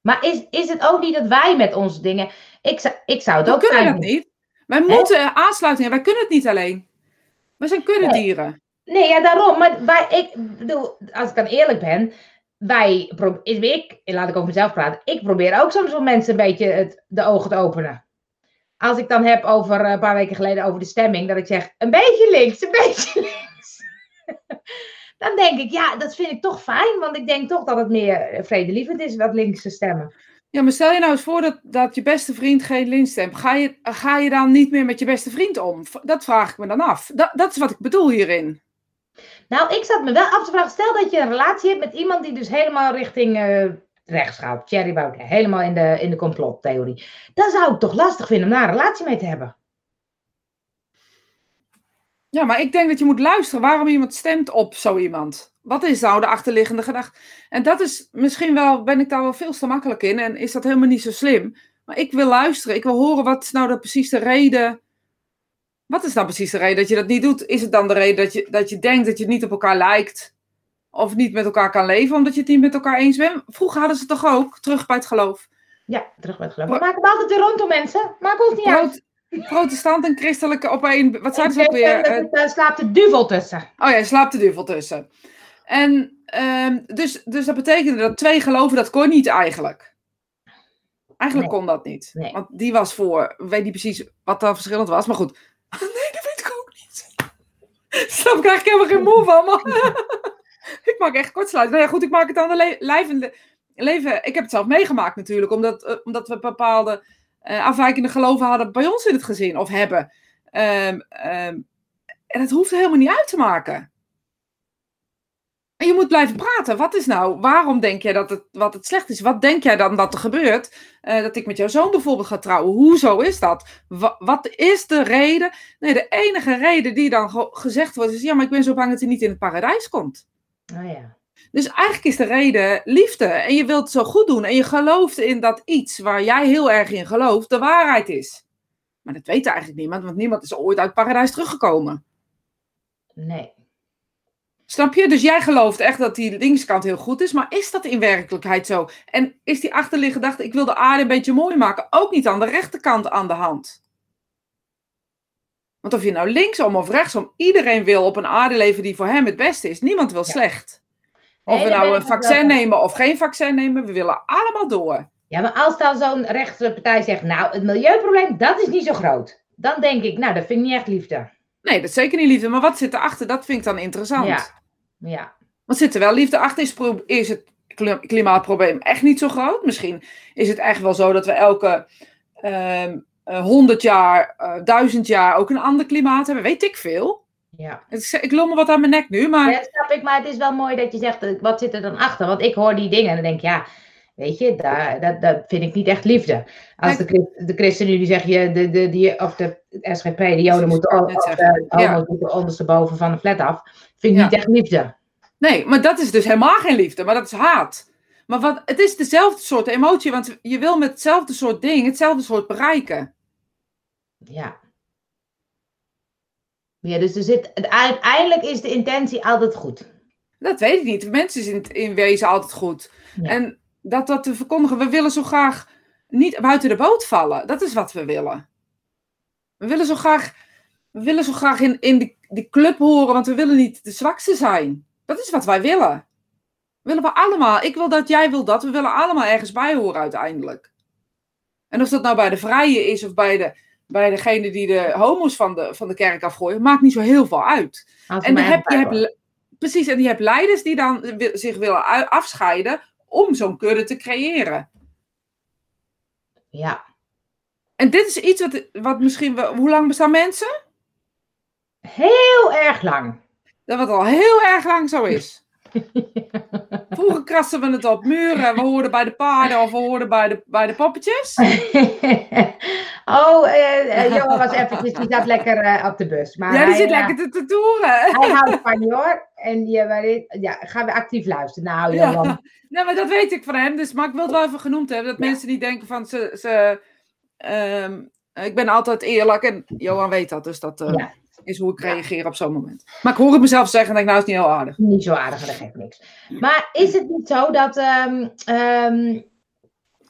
Maar is, is het ook niet dat wij met onze dingen... Ik, zou, ik zou het We ook kunnen dat niet. Wij moeten aansluiten. Wij kunnen het niet alleen. We zijn kuddedieren. Nee, nee ja, daarom. Maar wij, ik bedoel, als ik dan eerlijk ben, wij, is ik, laat ik over mezelf praten, ik probeer ook soms om mensen een beetje het, de ogen te openen. Als ik dan heb over een paar weken geleden over de stemming, dat ik zeg, een beetje links, een beetje links. dan denk ik, ja, dat vind ik toch fijn, want ik denk toch dat het meer vredelievend is, wat linkse stemmen. Ja, maar stel je nou eens voor dat, dat je beste vriend geen links stemt. Ga je, ga je dan niet meer met je beste vriend om? Dat vraag ik me dan af. Dat, dat is wat ik bedoel hierin. Nou, ik zat me wel af te vragen. Stel dat je een relatie hebt met iemand die dus helemaal richting uh, rechts gaat. Thierry. Helemaal in de, in de complottheorie. Dan zou ik toch lastig vinden om daar een relatie mee te hebben. Ja, maar ik denk dat je moet luisteren waarom iemand stemt op zo iemand. Wat is nou de achterliggende gedachte? En dat is misschien wel, ben ik daar wel veel te makkelijk in en is dat helemaal niet zo slim. Maar ik wil luisteren, ik wil horen wat nou de, precies de reden. Wat is nou precies de reden dat je dat niet doet? Is het dan de reden dat je, dat je denkt dat je niet op elkaar lijkt? Of niet met elkaar kan leven omdat je het niet met elkaar eens bent? Vroeger hadden ze het toch ook, terug bij het geloof? Ja, terug bij het geloof. We maken het altijd weer rondom mensen. Maak ons niet Pro uit. Protestant en christelijke op één. Wat zijn ze ook weer? Daar slaapt de duvel tussen. Oh ja, slaapt de duvel tussen. En um, dus, dus dat betekende dat twee geloven, dat kon niet eigenlijk. Eigenlijk Nee. kon dat niet. Nee. Want die was voor, weet niet precies wat daar verschillend was, maar goed. Nee, dat weet ik ook niet. Snap ik eigenlijk helemaal geen moe van, maar ik maak echt kortsluiting. Nou ja, goed, ik maak het aan de le lijvende leven. Ik heb het zelf meegemaakt natuurlijk, omdat, eh, omdat we bepaalde eh, afwijkende geloven hadden bij ons in het gezin, of hebben. Ehm, ehm, en het hoeft helemaal niet uit te maken. En je moet blijven praten. Wat is nou, waarom denk jij dat het, wat het slecht is? Wat denk jij dan dat er gebeurt? Eh, dat ik met jouw zoon bijvoorbeeld ga trouwen. Hoezo is dat? Wa- wat is de reden? Nee, de enige reden die dan ge- gezegd wordt is: ja, maar ik ben zo bang dat hij niet in het paradijs komt. Oh ja. Dus eigenlijk is de reden liefde. En je wilt het zo goed doen. En je gelooft in dat iets waar jij heel erg in gelooft, de waarheid is. Maar dat weet eigenlijk niemand, want niemand is ooit uit paradijs teruggekomen. Nee. Snap je? Dus jij gelooft echt dat die linkskant heel goed is, maar is dat in werkelijkheid zo? En is die achterliggende gedachte, ik wil de aarde een beetje mooi maken, ook niet aan de rechterkant aan de hand? Want of je nou linksom of rechtsom, iedereen wil op een aarde leven die voor hem het beste is. Niemand wil Ja. slecht. Of Nee, we nou een wel vaccin nemen of geen vaccin nemen, we willen allemaal door. Ja, maar als dan zo'n rechtse partij zegt, nou, het milieuprobleem, dat is niet zo groot. Dan denk ik, nou, dat vind ik niet echt liefde. Nee, dat is zeker niet liefde. Maar wat zit erachter? Dat vind ik dan interessant. Ja. Ja. Want zit er wel liefde achter? Is, het kli- klimaatprobleem echt niet zo groot? Misschien is het echt wel zo dat we elke ehm, eh, 100 jaar, eh, 1000 jaar ook een ander klimaat hebben. Weet ik veel. Ja. Ik loop me wat aan mijn nek nu, maar Ja, snap ik, maar het is wel mooi dat je zegt, eh, wat zit er dan achter? Want ik hoor die dingen en dan denk ik, ja, weet je, daar, dat, dat vind ik niet echt liefde. Als de, de ChristenUnie die zeggen, je, de, de, die, of de SGP, de Joden moeten, zeggen, de ja. moeten ondersteboven van de flat af, vind ik Ja. niet echt liefde. nee, maar dat is dus helemaal geen liefde, maar dat is haat. Maar wat, het is dezelfde soort emotie, want je wil met hetzelfde soort ding hetzelfde soort bereiken. Ja. Ja, dus er zit, uiteindelijk is de intentie altijd goed. Dat weet ik niet. Mensen is in, in wezen altijd goed. Ja. En dat dat te verkondigen, we willen zo graag niet buiten de boot vallen. Dat is wat we willen. We willen zo graag, we willen zo graag in, in die, die club horen, want we willen niet de zwakste zijn. Dat is wat wij willen. Willen we allemaal. Ik wil dat, jij wil dat. We willen allemaal ergens bij horen uiteindelijk. En of dat nou bij de vrije is of bij, de, bij degene die de homo's van de, van de kerk afgooien, maakt niet zo heel veel uit. En dan mij heb, je hebt, precies, en je hebt leiders die dan zich willen afscheiden om zo'n kudde te creëren. Ja, En dit is iets wat, wat misschien. Hoe lang bestaan mensen? heel erg lang. Dat wat al heel erg lang zo is. Vroeger krasten we het op muren. We hoorden bij de paarden of we hoorden bij de, bij de poppetjes. oh, eh, eh, Johan was eventjes, die zat lekker eh, op de bus. Maar Ja, die hij, zit eh, lekker te, te toeren. Hij houdt van je hoor. En die, ja, gaan we actief luisteren. Nou, Ja. Johan. Nee, maar dat weet ik van hem. Dus, maar ik wil het wel even genoemd hebben. Dat Ja. mensen niet denken van ze. ze ehm, ik ben altijd eerlijk. En Johan weet dat. Dus dat eh, Ja. Is hoe ik reageer op zo'n moment. Maar ik hoor het mezelf zeggen en denk, nou is het niet heel aardig. Niet zo aardig, dat geeft niks. Maar is het niet zo dat ehm, ehm,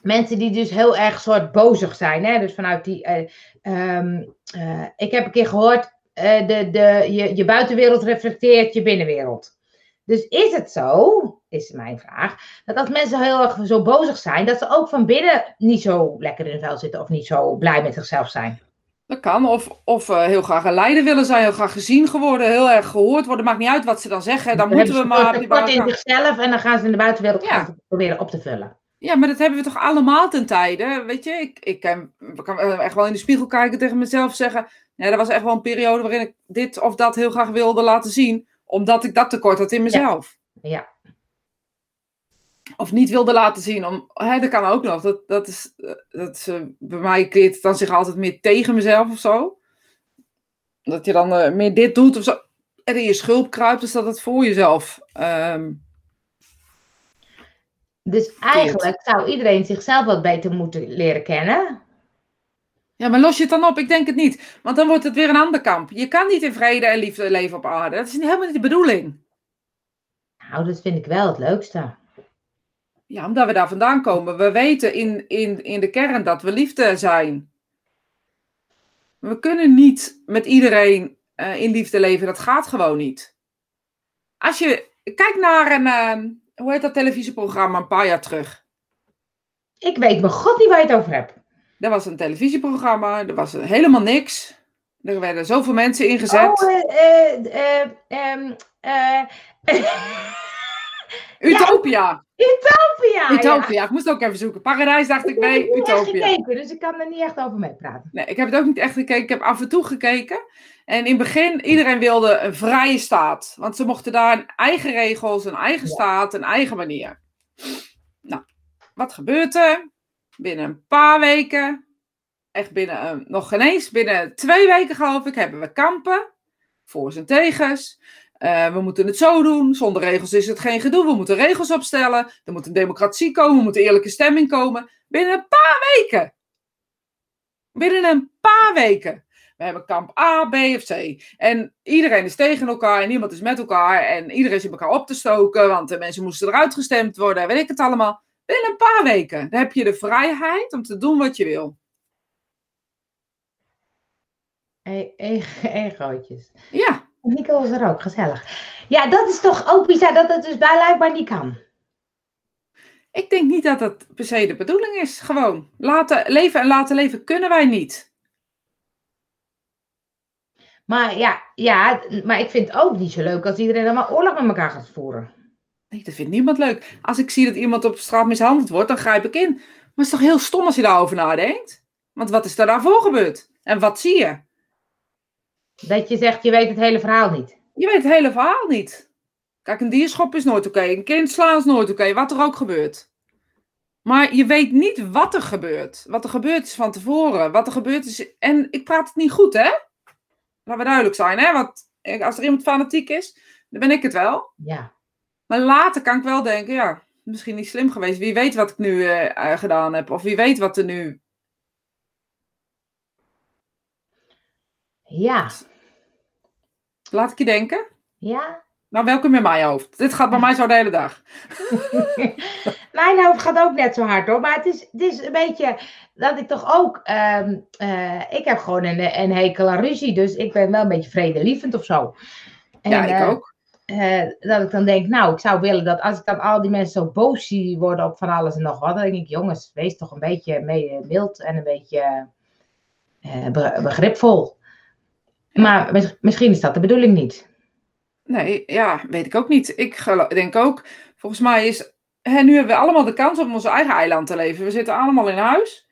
mensen die dus heel erg soort bozig zijn, hè? dus vanuit die. eh, ehm, eh, ik heb een keer gehoord, eh, de, de, je, je buitenwereld reflecteert je binnenwereld. Dus is het zo, is mijn vraag, dat als mensen heel erg zo bozig zijn, dat ze ook van binnen niet zo lekker in hun vel zitten of niet zo blij met zichzelf zijn? Dat kan. Of, of eh, heel graag een leider willen zijn. Heel graag gezien geworden. Heel erg gehoord worden. Maakt niet uit wat ze dan zeggen. Dan Dan moeten we maar. een tekort in zichzelf en dan gaan ze in de buitenwereld Ja. proberen op te vullen. Ja, maar dat hebben we toch allemaal ten tijde. Weet je, ik, ik kan, eh, echt wel in de spiegel kijken tegen mezelf zeggen. Ja, er was echt wel een periode waarin ik dit of dat heel graag wilde laten zien. Omdat ik dat tekort had in mezelf. Ja. Of niet wilde laten zien. Om, hè, dat kan ook nog. Dat, dat is, eh, dat is, eh, bij mij keert het dan zich altijd meer tegen mezelf of zo. Dat je dan eh, meer dit doet of zo. En in je schulp kruipt, dus dat het voor jezelf. ehm, Dus eigenlijk zou iedereen zichzelf wat beter moeten leren kennen. Ja, maar los je het dan op? Ik denk het niet. Want dan wordt het weer een ander kamp. Je kan niet in vrede en liefde leven op aarde. Dat is helemaal niet de bedoeling. Nou, dat vind ik wel het leukste. Ja, omdat we daar vandaan komen. We weten in, in, in de kern dat we liefde zijn. We kunnen niet met iedereen eh, in liefde leven. Dat gaat gewoon niet. Als je kijkt naar een, eh, hoe heet dat televisieprogramma een paar jaar terug. Ik weet mijn god niet waar je het over hebt. Er was een televisieprogramma, er was helemaal niks. Er werden zoveel mensen ingezet. Oh, eh, eh, eh, ehm, eh, Utopia. Utopia! Utopia. Ik moest ook even zoeken. Paradijs dacht Ja. ik, Ik heb nee, het niet echt Utopia. gekeken, dus ik kan er niet echt over meepraten. Nee, ik heb het ook niet echt gekeken. Ik heb af en toe gekeken. En in het begin, iedereen wilde een vrije staat. Want ze mochten daar een eigen regels, een eigen Ja. staat, een eigen manier. Nou, wat gebeurt er? Binnen een paar weken, echt binnen, eh, nog geen eens, binnen twee weken geloof ik, hebben we kampen. Voor's en tegens. Eh, we moeten het zo doen. Zonder regels is het geen gedoe. We moeten regels opstellen. Er moet een democratie komen. Er moet een eerlijke stemming komen. Binnen een paar weken. Binnen een paar weken. We hebben kamp A, B of C. En iedereen is tegen elkaar en niemand is met elkaar. En iedereen zit elkaar op te stoken, want de mensen moesten eruit gestemd worden. en Weet ik het allemaal. Binnen een paar weken. Dan heb je de vrijheid om te doen wat je wil. Egootjes. Ja, Nico was er ook, gezellig. Ja, dat is toch ook bizar dat het dus blijkbaar niet kan. ik denk niet dat dat per se de bedoeling is. Gewoon, laten leven en laten leven kunnen wij niet. Maar ja, ja, maar ik vind het ook niet zo leuk als iedereen maar oorlog met elkaar gaat voeren. Nee, dat vindt niemand leuk. Als ik zie dat iemand op straat mishandeld wordt, dan grijp ik in. Maar het is toch heel stom als je daarover nadenkt? Want wat is er daarvoor gebeurd? En wat zie je? Dat je zegt, je weet het hele verhaal niet. Je weet het hele verhaal niet. Kijk, een dierschop is nooit oké. Een kind slaan is nooit oké. wat er ook gebeurt. Maar je weet niet wat er gebeurt. Wat er gebeurd is van tevoren. Wat er gebeurd is. En ik praat het niet goed, hè? Laten we duidelijk zijn, hè? Want als er iemand fanatiek is, dan ben ik het wel. Ja. Maar later kan ik wel denken, ja, misschien niet slim geweest. Wie weet wat ik nu eh, gedaan heb. Of wie weet wat er nu... Ja. Laat ik je denken. Ja? Nou, welkom in mijn hoofd. Dit gaat bij mij zo de hele dag. Mijn hoofd gaat ook net zo hard hoor. Maar het is, het is een beetje dat ik toch ook. ehm, eh, ik heb gewoon een, een hekel aan ruzie. Dus ik ben wel een beetje vredelievend of zo. En, ja, ik eh, ook. eh, dat ik dan denk, nou, ik zou willen dat als ik dan al die mensen zo boos zie worden op van alles en nog wat, dan denk ik, jongens, wees toch een beetje mee- mild en een beetje be- begripvol. Maar mis- misschien is dat de bedoeling niet. Nee, ja, weet ik ook niet. Ik denk ook, volgens mij is. Hè, nu hebben we allemaal de kans om onze eigen eiland te leven. We zitten allemaal in huis.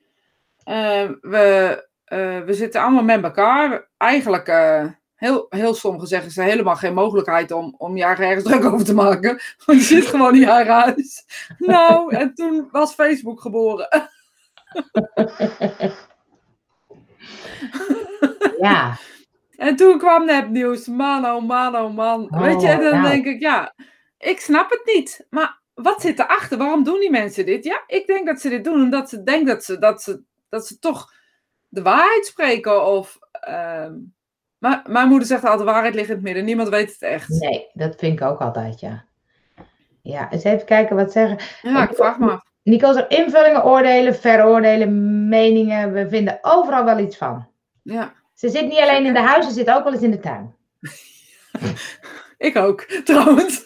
Eh, we, eh, we zitten allemaal met elkaar. Eigenlijk, eh, heel, heel stom gezegd, is er helemaal geen mogelijkheid om, om je ergens druk over te maken. Want je zit gewoon in je eigen huis. Nou, en toen was Facebook geboren. Ja, En toen kwam nepnieuws. Man, oh man, oh man. Oh, Weet je, en dan nou. denk ik, ja, ik snap het niet. Maar wat zit erachter? Waarom doen die mensen dit? Ja, ik denk dat ze dit doen omdat ze denken dat ze, dat ze, dat ze toch de waarheid spreken. Of, ehm, maar mijn moeder zegt altijd, de waarheid ligt in het midden. Niemand weet het echt. nee, dat vind ik ook altijd, ja. Ja, eens even kijken wat zeggen. Ja, ik vraag me af. Nico zegt invullingen, oordelen, veroordelen, meningen. We vinden overal wel iets van. Ja, Ze zit niet alleen in de huis, ze zit ook wel eens in de tuin. ik ook, trouwens.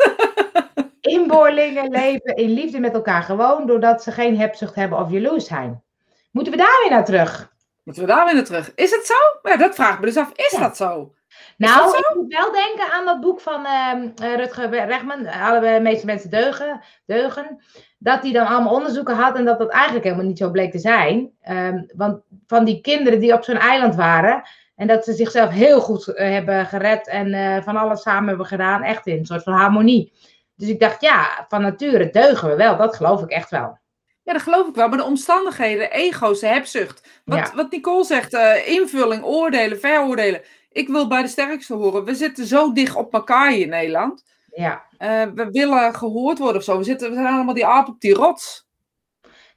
Inboorlingen leven in liefde met elkaar gewoon, doordat ze geen hebzucht hebben of jaloers zijn. Moeten we daar weer naar terug? Moeten we daar weer naar terug? Is het zo? Ja, dat vraag ik me dus af. Is Ja. dat zo? Nou, dat zo? ik moet wel denken aan dat boek van eh, Rutger Regman, Alle meeste mensen deugen, deugen. Dat hij dan allemaal onderzoeken had en dat dat eigenlijk helemaal niet zo bleek te zijn. Ehm, want van die kinderen die op zo'n eiland waren. En dat ze zichzelf heel goed eh, hebben gered en eh, van alles samen hebben gedaan. Echt in een soort van harmonie. Dus ik dacht, ja, van nature deugen we wel. Dat geloof ik echt wel. Ja, dat geloof ik wel. Maar de omstandigheden, de ego's, hebzucht. Wat, Ja. wat Nicole zegt, eh, invulling, oordelen, veroordelen. Ik wil bij de sterkste horen. We zitten zo dicht op elkaar hier in Nederland. Ja. We willen gehoord worden of zo. We, zitten, we zijn allemaal die aap op die rots.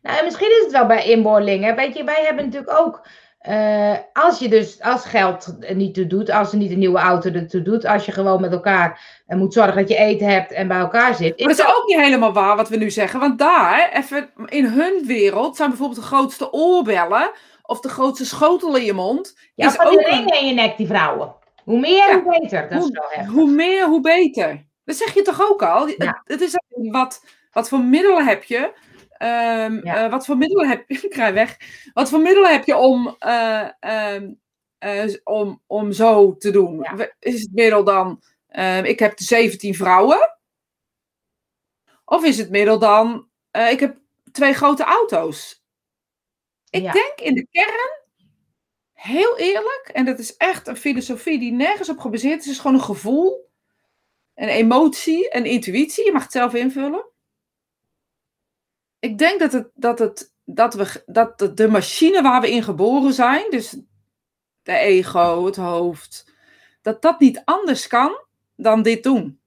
Nou, en misschien is het wel bij inboorlingen. Weet je, wij hebben natuurlijk ook. Eh, als je dus als geld er niet toe doet, als er niet een nieuwe auto ertoe doet, als je gewoon met elkaar eh, moet zorgen dat je eten hebt en bij elkaar zit. Maar dat is ook niet helemaal waar wat we nu zeggen. Want daar, even in hun wereld, zijn bijvoorbeeld de grootste oorbellen of de grootste schotel in je mond. ja, is ook een- ringen in je nek, die vrouwen. Hoe meer, Ja. hoe beter. Dat is hoe, wel heftig. hoe meer, hoe beter. Dat zeg je toch ook al? Ja. Het, het is wat, wat voor middelen heb je? Ehm, Ja. eh, wat voor middelen heb je? Ik krijg weg. Wat voor middelen heb je om, eh, ehm, eh, om, om zo te doen? Ja. Is het middel dan, ehm, ik heb 17 vrouwen? Of is het middel dan, ik heb twee grote auto's? Ik Ja. denk in de kern, heel eerlijk, en dat is echt een filosofie die nergens op gebaseerd is, het is gewoon een gevoel, een emotie, een intuïtie. Je mag het zelf invullen. Ik denk dat, het, dat, het, dat, we, dat de- machine waar we in geboren zijn, dus de ego, het hoofd, dat dat niet anders kan dan dit doen.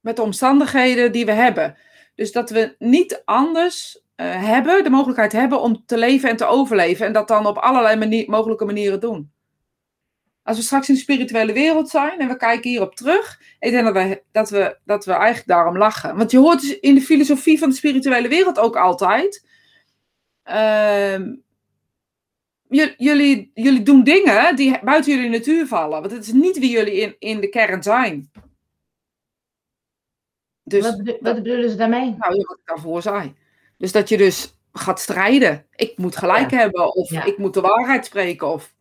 Met de omstandigheden die we hebben. Dus dat we niet anders eh, hebben, de mogelijkheid hebben om te leven en te overleven. En dat dan op allerlei mogelijke manieren doen. Als we straks in de spirituele wereld zijn en we kijken hierop terug. Ik denk dat we, dat we, dat we eigenlijk daarom lachen. Want je hoort dus in de filosofie van de spirituele wereld ook altijd. ehm, jullie, jullie doen dingen die buiten jullie natuur vallen. Want het is niet wie jullie in, in de kern zijn. Dus wat, bedo- wat bedoelen ze daarmee? nou, wat ik daarvoor zei. Dus dat je dus gaat strijden. Ik moet gelijk hebben. Of Ja. ik moet de waarheid spreken. Of...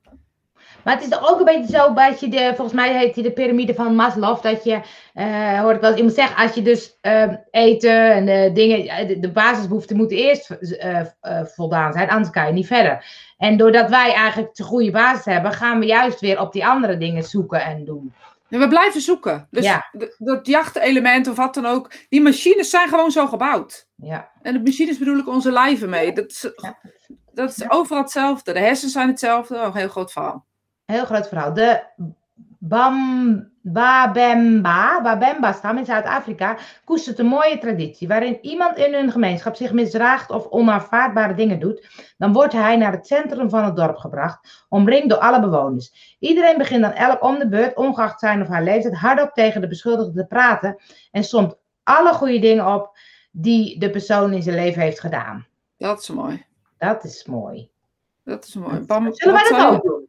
Maar het is ook een beetje zo, dat je de, volgens mij heet die de piramide van Maslow, dat je, eh hoor ik wel eens iemand zeggen, als je dus eh, eten en de dingen, eh, de, de basisbehoeften moeten eerst eh, voldaan zijn, anders kan je niet verder. En doordat wij eigenlijk de goede basis hebben, gaan we juist weer op die andere dingen zoeken en doen. En we blijven zoeken. Dus Ja. dat jachtelement of wat dan ook. Die machines zijn gewoon zo gebouwd. Ja, En de machines bedoel ik onze lijven mee. Dat is, Ja. dat is overal hetzelfde. De hersenen zijn hetzelfde. Oh, een heel groot verhaal. Heel groot verhaal. De Bam, Babemba, Babemba-stam in Zuid-Afrika koestert een mooie traditie waarin iemand in hun gemeenschap zich misdraagt of onaanvaardbare dingen doet. Dan wordt hij naar het centrum van het dorp gebracht, omringd door alle bewoners. Iedereen begint dan elk om de beurt, ongeacht zijn of haar leeftijd, hardop tegen de beschuldigde te praten en somt alle goede dingen op die de persoon in zijn leven heeft gedaan. Dat is mooi. Dat is mooi. Dat is mooi. Bam, Zullen wij dat ook doen?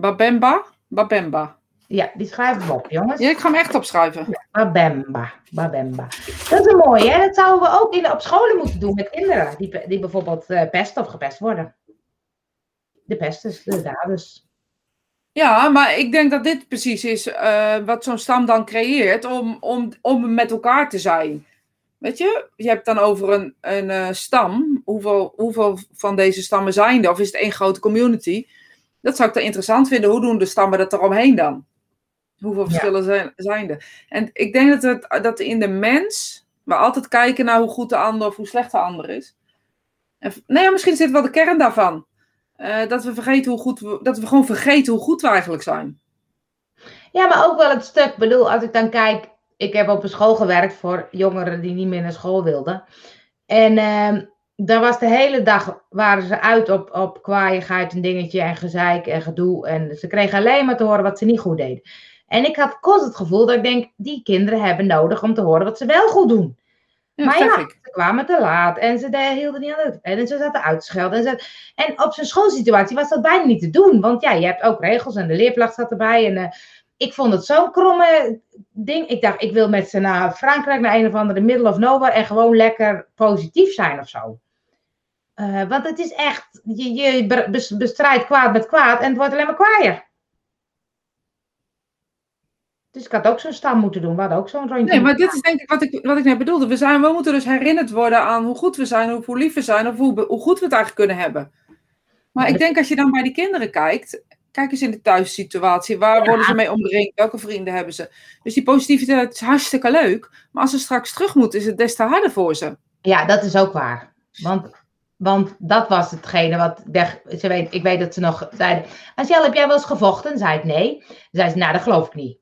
Babemba? Babemba. Ja, die schrijven we op, jongens. Ja, ik ga hem echt opschrijven. Babemba, Babemba. Dat is een mooie, hè? Dat zouden we ook in, op scholen moeten doen met kinderen die, die bijvoorbeeld eh, pesten of gepest worden. De pesters, de daders. Ja, maar ik denk dat dit precies is eh, wat zo'n stam dan creëert om, om, om met elkaar te zijn. Weet je, je hebt dan over een, een eh, stam. Hoeveel, hoeveel van deze stammen zijn er? Of is het één grote community? Dat zou ik dan interessant vinden. Hoe doen de stammen dat eromheen dan? Hoeveel Ja. verschillen zijn, zijn er? En ik denk dat, het, dat in de mens we altijd kijken naar hoe goed de ander of hoe slecht de ander is. En, nou ja, misschien zit wel de kern daarvan. Eh, dat we vergeten hoe goed we, dat we gewoon vergeten hoe goed we eigenlijk zijn. Ja, maar ook wel het stuk. Ik bedoel, als ik dan kijk. Ik heb op een school gewerkt voor jongeren die niet meer naar school wilden. En ehm daar was de hele dag, waren ze uit op, op kwaaiigheid en dingetje en gezeik en gedoe. En ze kregen alleen maar te horen wat ze niet goed deden. En ik had constant het gevoel dat ik denk, die kinderen hebben nodig om te horen wat ze wel goed doen. Ja, Maar ja, ik. ze kwamen te laat en ze de- hielden niet aan het. En ze zaten uit te schelden. En, ze- en op zijn schoolsituatie was dat bijna niet te doen. Want ja, je hebt ook regels en de leerplacht zat erbij. En eh, ik vond het zo'n kromme ding. Ik dacht, ik wil met ze naar Frankrijk, naar een of andere middle of nowhere. En gewoon lekker positief zijn of zo. Eh, want het is echt, je, je be- bes- bestrijdt kwaad met kwaad en het wordt alleen maar kwaaier. Dus ik had ook zo'n stam moeten doen. We hadden ook zo'n rondje. Nee, maar dit is denk ik wat ik, wat ik net bedoelde. We, zijn, we moeten dus herinnerd worden aan hoe goed we zijn, of hoe lief we zijn, of hoe, hoe goed we het eigenlijk kunnen hebben. Maar ik denk als je dan bij die kinderen kijkt, kijk eens in de thuissituatie. Waar Ja. worden ze mee omringd? Welke vrienden hebben ze? Dus die positiviteit is hartstikke leuk. Maar als ze straks terug moeten, is het des te harder voor ze. Ja, dat is ook waar. Want, want dat was hetgene wat. Ze weet, ik weet dat ze nog zeiden. Angel, heb jij wel eens gevochten? Zei ik nee. Zei ze, nou, dat geloof ik niet.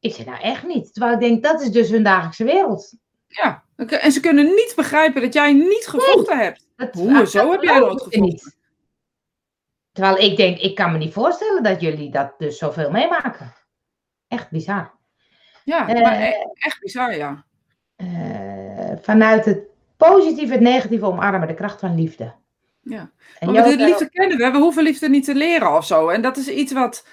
Ik zei, nou, echt niet. Terwijl ik denk, dat is dus hun dagelijkse wereld. Ja. En ze kunnen niet begrijpen dat jij niet gevochten hebt. Dat, Hoe, zo dat heb jij nooit ik niet. Terwijl ik denk, ik kan me niet voorstellen dat jullie dat dus zoveel meemaken. Echt bizar. Ja, Eh, maar e- echt bizar, ja. Eh, vanuit het positieve, het negatieve omarmen, de kracht van liefde. Ja. En Joop, de liefde kennen we, we hoeven liefde niet te leren of zo. En dat is iets wat,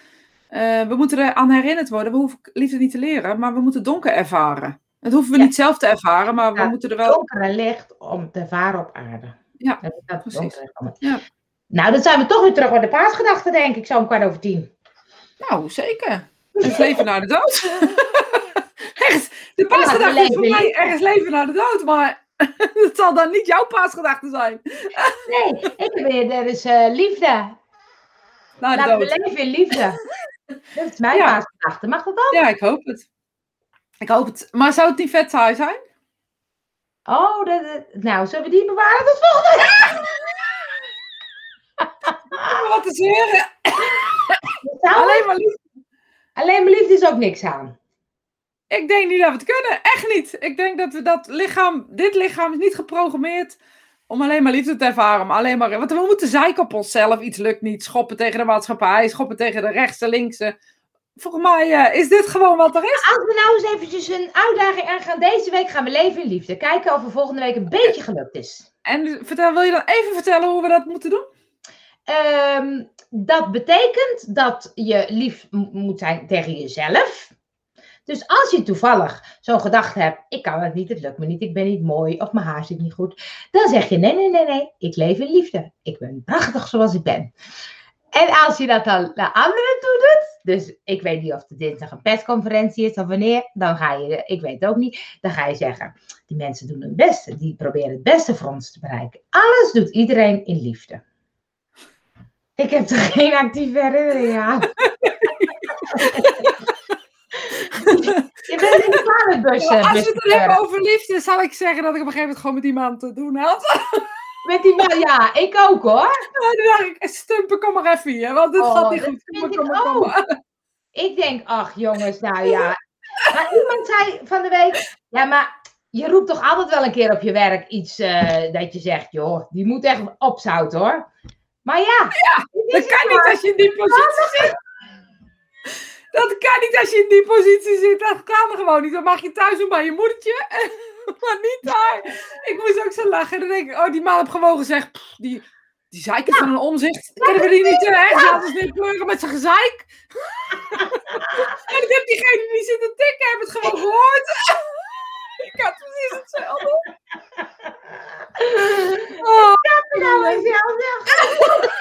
eh, we moeten er aan herinnerd worden. We hoeven liefde niet te leren, maar we moeten donker ervaren. Dat hoeven we Ja. niet zelf te ervaren, maar we Ja, moeten er wel... donker en licht om te varen op aarde. Ja, Dat precies. en. Ja. Nou, dan zijn we toch weer terug bij de paasgedachte, denk ik, zo om kwart over tien. Nou, zeker. Het leven naar de dood. Echt, de paasgedachte is voor mij ergens leven naar de dood, maar het zal dan niet jouw paasgedachte zijn. Nee, ik weer, er is eh, liefde. De Laten we leven in liefde. Dat is mijn Ja. paasgedachte. Mag dat ook? Ja, ik hoop het. Ik hoop het. Maar zou het niet vet saai zijn? Oh, dat, dat- nou, zullen we die bewaren tot volgende? Wat te zeuren. Nou, Alleen maar lief. Alleen maar liefde is ook niks aan. Ik denk niet dat we het kunnen. Echt niet. Ik denk dat we dat lichaam, dit lichaam is niet geprogrammeerd om alleen maar liefde te ervaren. Maar alleen maar, want we moeten zeiken op onszelf. Iets lukt niet. Schoppen tegen de maatschappij. Schoppen tegen de rechtse, linkse. Volgens mij eh, is dit gewoon wat er is. Als we nou eens eventjes een uitdaging aangaan. Deze week gaan we leven in liefde. Kijken of er volgende week een beetje gelukt is. En vertel, wil je dan even vertellen hoe we dat moeten doen? Ehm, dat betekent dat je lief moet zijn tegen jezelf. Dus als je toevallig zo'n gedachte hebt, ik kan het niet, het lukt me niet, ik ben niet mooi of mijn haar zit niet goed, dan zeg je nee, nee, nee, nee, ik leef in liefde. Ik ben prachtig zoals ik ben. En als je dat dan naar anderen toe doet, dus ik weet niet of het dinsdag een persconferentie is of wanneer, dan ga je, ik weet het ook niet, dan ga je zeggen, die mensen doen hun beste, die proberen het beste voor ons te bereiken. Alles doet iedereen in liefde. Ik heb er geen actieve herinnering aan. Je bent in de. Ja, als we het hebben over liefde, zal ik zeggen dat ik op een gegeven moment gewoon met die man te doen had. Met die man, ja, ik ook hoor. En dan dacht ik, stumpen, kom maar even hier, want dit Oh, gaat niet goed. Vind kom ik maar, kom maar. Ik denk, ach jongens, nou ja. Maar iemand zei van de week, ja maar je roept toch altijd wel een keer op je werk iets eh, dat je zegt, joh, die moet echt opzouten hoor. Maar ja, Dat kan niet als je in die positie zit. Dat kan niet als je in die positie zit. Dat kan er gewoon niet. Dan mag je thuis doen bij je moedertje. Maar niet daar. Ik moest ook zo lachen. En dan denk ik, oh, die man heeft gewoon gezegd, pff, die, die zeiken van een omzicht. Kennen we die niet te erg? Laten we pleuren met zijn gezeik. en ik heb diegene die zit te tikken, heb het gewoon gehoord. ik had precies hetzelfde. Oh, nou eens jou zeggen.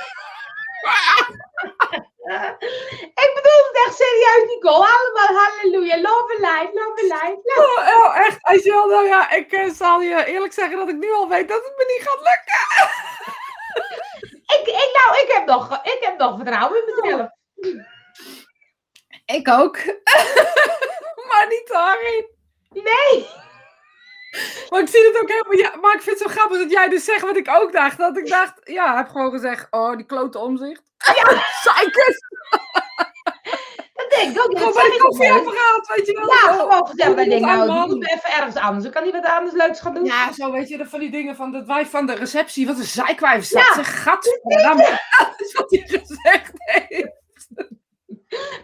Ik bedoel het echt serieus, Nicole. Allemaal halleluja. Love and light, love and light. love. oh, oh, echt. Al, nou ja, ik eh, zal je eerlijk zeggen dat ik nu al weet dat het me niet gaat lukken. Ik, ik, nou, ik heb, nog, ik heb nog vertrouwen in mezelf. Ik ook. maar niet daarin. Nee. Maar ik zie het ook helemaal. Ja, maar ik vind het zo grappig dat jij dus zegt wat ik ook dacht. Dat ik dacht, ja, heeft gewoon gezegd: Oh, die klote omzicht. Ja, zeikers. Dat denk ik ook. Gewoon bij de ik wel. koffieapparaat, weet je wel. Ja, Zo. gewoon. Ik aan nou, man. die moet even ergens anders. Dan kan hij wat anders leuks gaan doen. Ja, zo weet je, dat van die dingen van dat wij van de receptie, wat een zeikwijf is dat. Ja. Zeg, gadverdamme. Dat is wat hij gezegd heeft.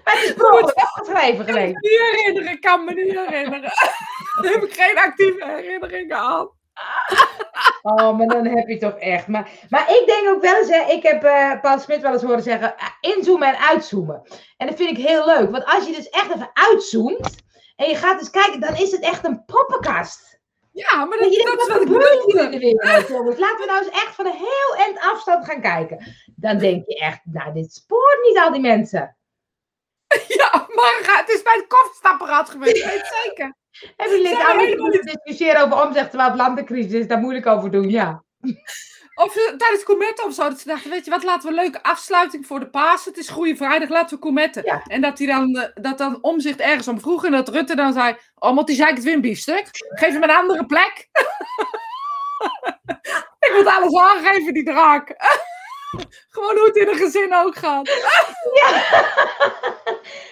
Maar het is vroeger opgeschreven Ik kan geweest. me niet herinneren, ik kan me niet herinneren. Daar heb ik geen actieve herinneringen aan. Oh, maar dan heb je toch echt. Maar, maar ik denk ook wel eens, hè, ik heb eh, Paul Smit wel eens horen zeggen, eh, inzoomen en uitzoomen. En dat vind ik heel leuk, want als je dus echt even uitzoomt en je gaat eens kijken, dan is het echt een poppenkast. Ja, maar Dat dat, denkt, is wat wat ik gebeurt hier in de wereld, jongens? Laten we nou eens echt van een heel eind afstand gaan kijken. Dan denk je echt, nou, dit spoort niet al die mensen. Ja, maar het is bij het koffiestapparaat geweest, weet zeker. Hebben jullie het helemaal aan discussiëren over omzet terwijl het landencrisis is, daar moeilijk over doen, ja. Of eh, tijdens Cometten of zo, dat ze dachten, weet je wat, laten we een leuke afsluiting voor de Paas. Het is Goede Vrijdag, laten we Cometten. Ja. En dat hij dan, eh, dat dan omzicht ergens om vroeg en dat Rutte dan zei, oh, want die zei ik het weer een biefstuk. Geef hem een andere plek. ik moet alles aangeven, die draak. Gewoon hoe het in een gezin ook gaat. Ja.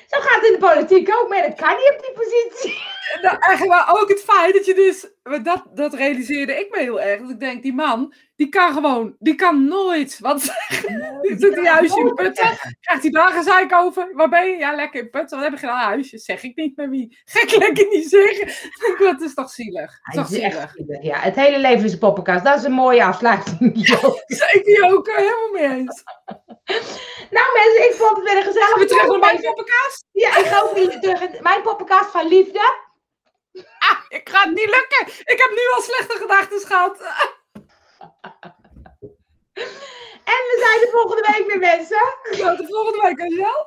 Zo gaat het in de politiek ook, maar dat kan niet op die positie. Nou, eigenlijk maar ook het feit dat je dus, dat, dat realiseerde ik me heel erg. Dat ik denk, die man, die kan gewoon, die kan nooit wat zeggen. Die hij huisje in Putten, krijgt hij daar gezeik over. Waar ben je? Ja, lekker in Putten. Wat heb je gedaan? Huisje, zeg ik niet met wie. Ga ik lekker niet zeggen. Dat is toch zielig. Dat is toch zielig. zielig, Ja, het hele leven is een poppenkast. Dat is een mooie afsluiting. Zeker ook, helemaal mee eens. nou mensen, ik vond het weer een gezellig Gaan we terug naar mijn poppenkast? Ja, ik ga ook weer terug in mijn poppenkast van liefde. Ah, ik ga het niet lukken. Ik heb nu al slechte gedachten gehad. En we zijn de volgende week weer mensen. Tot de volgende week, Angel.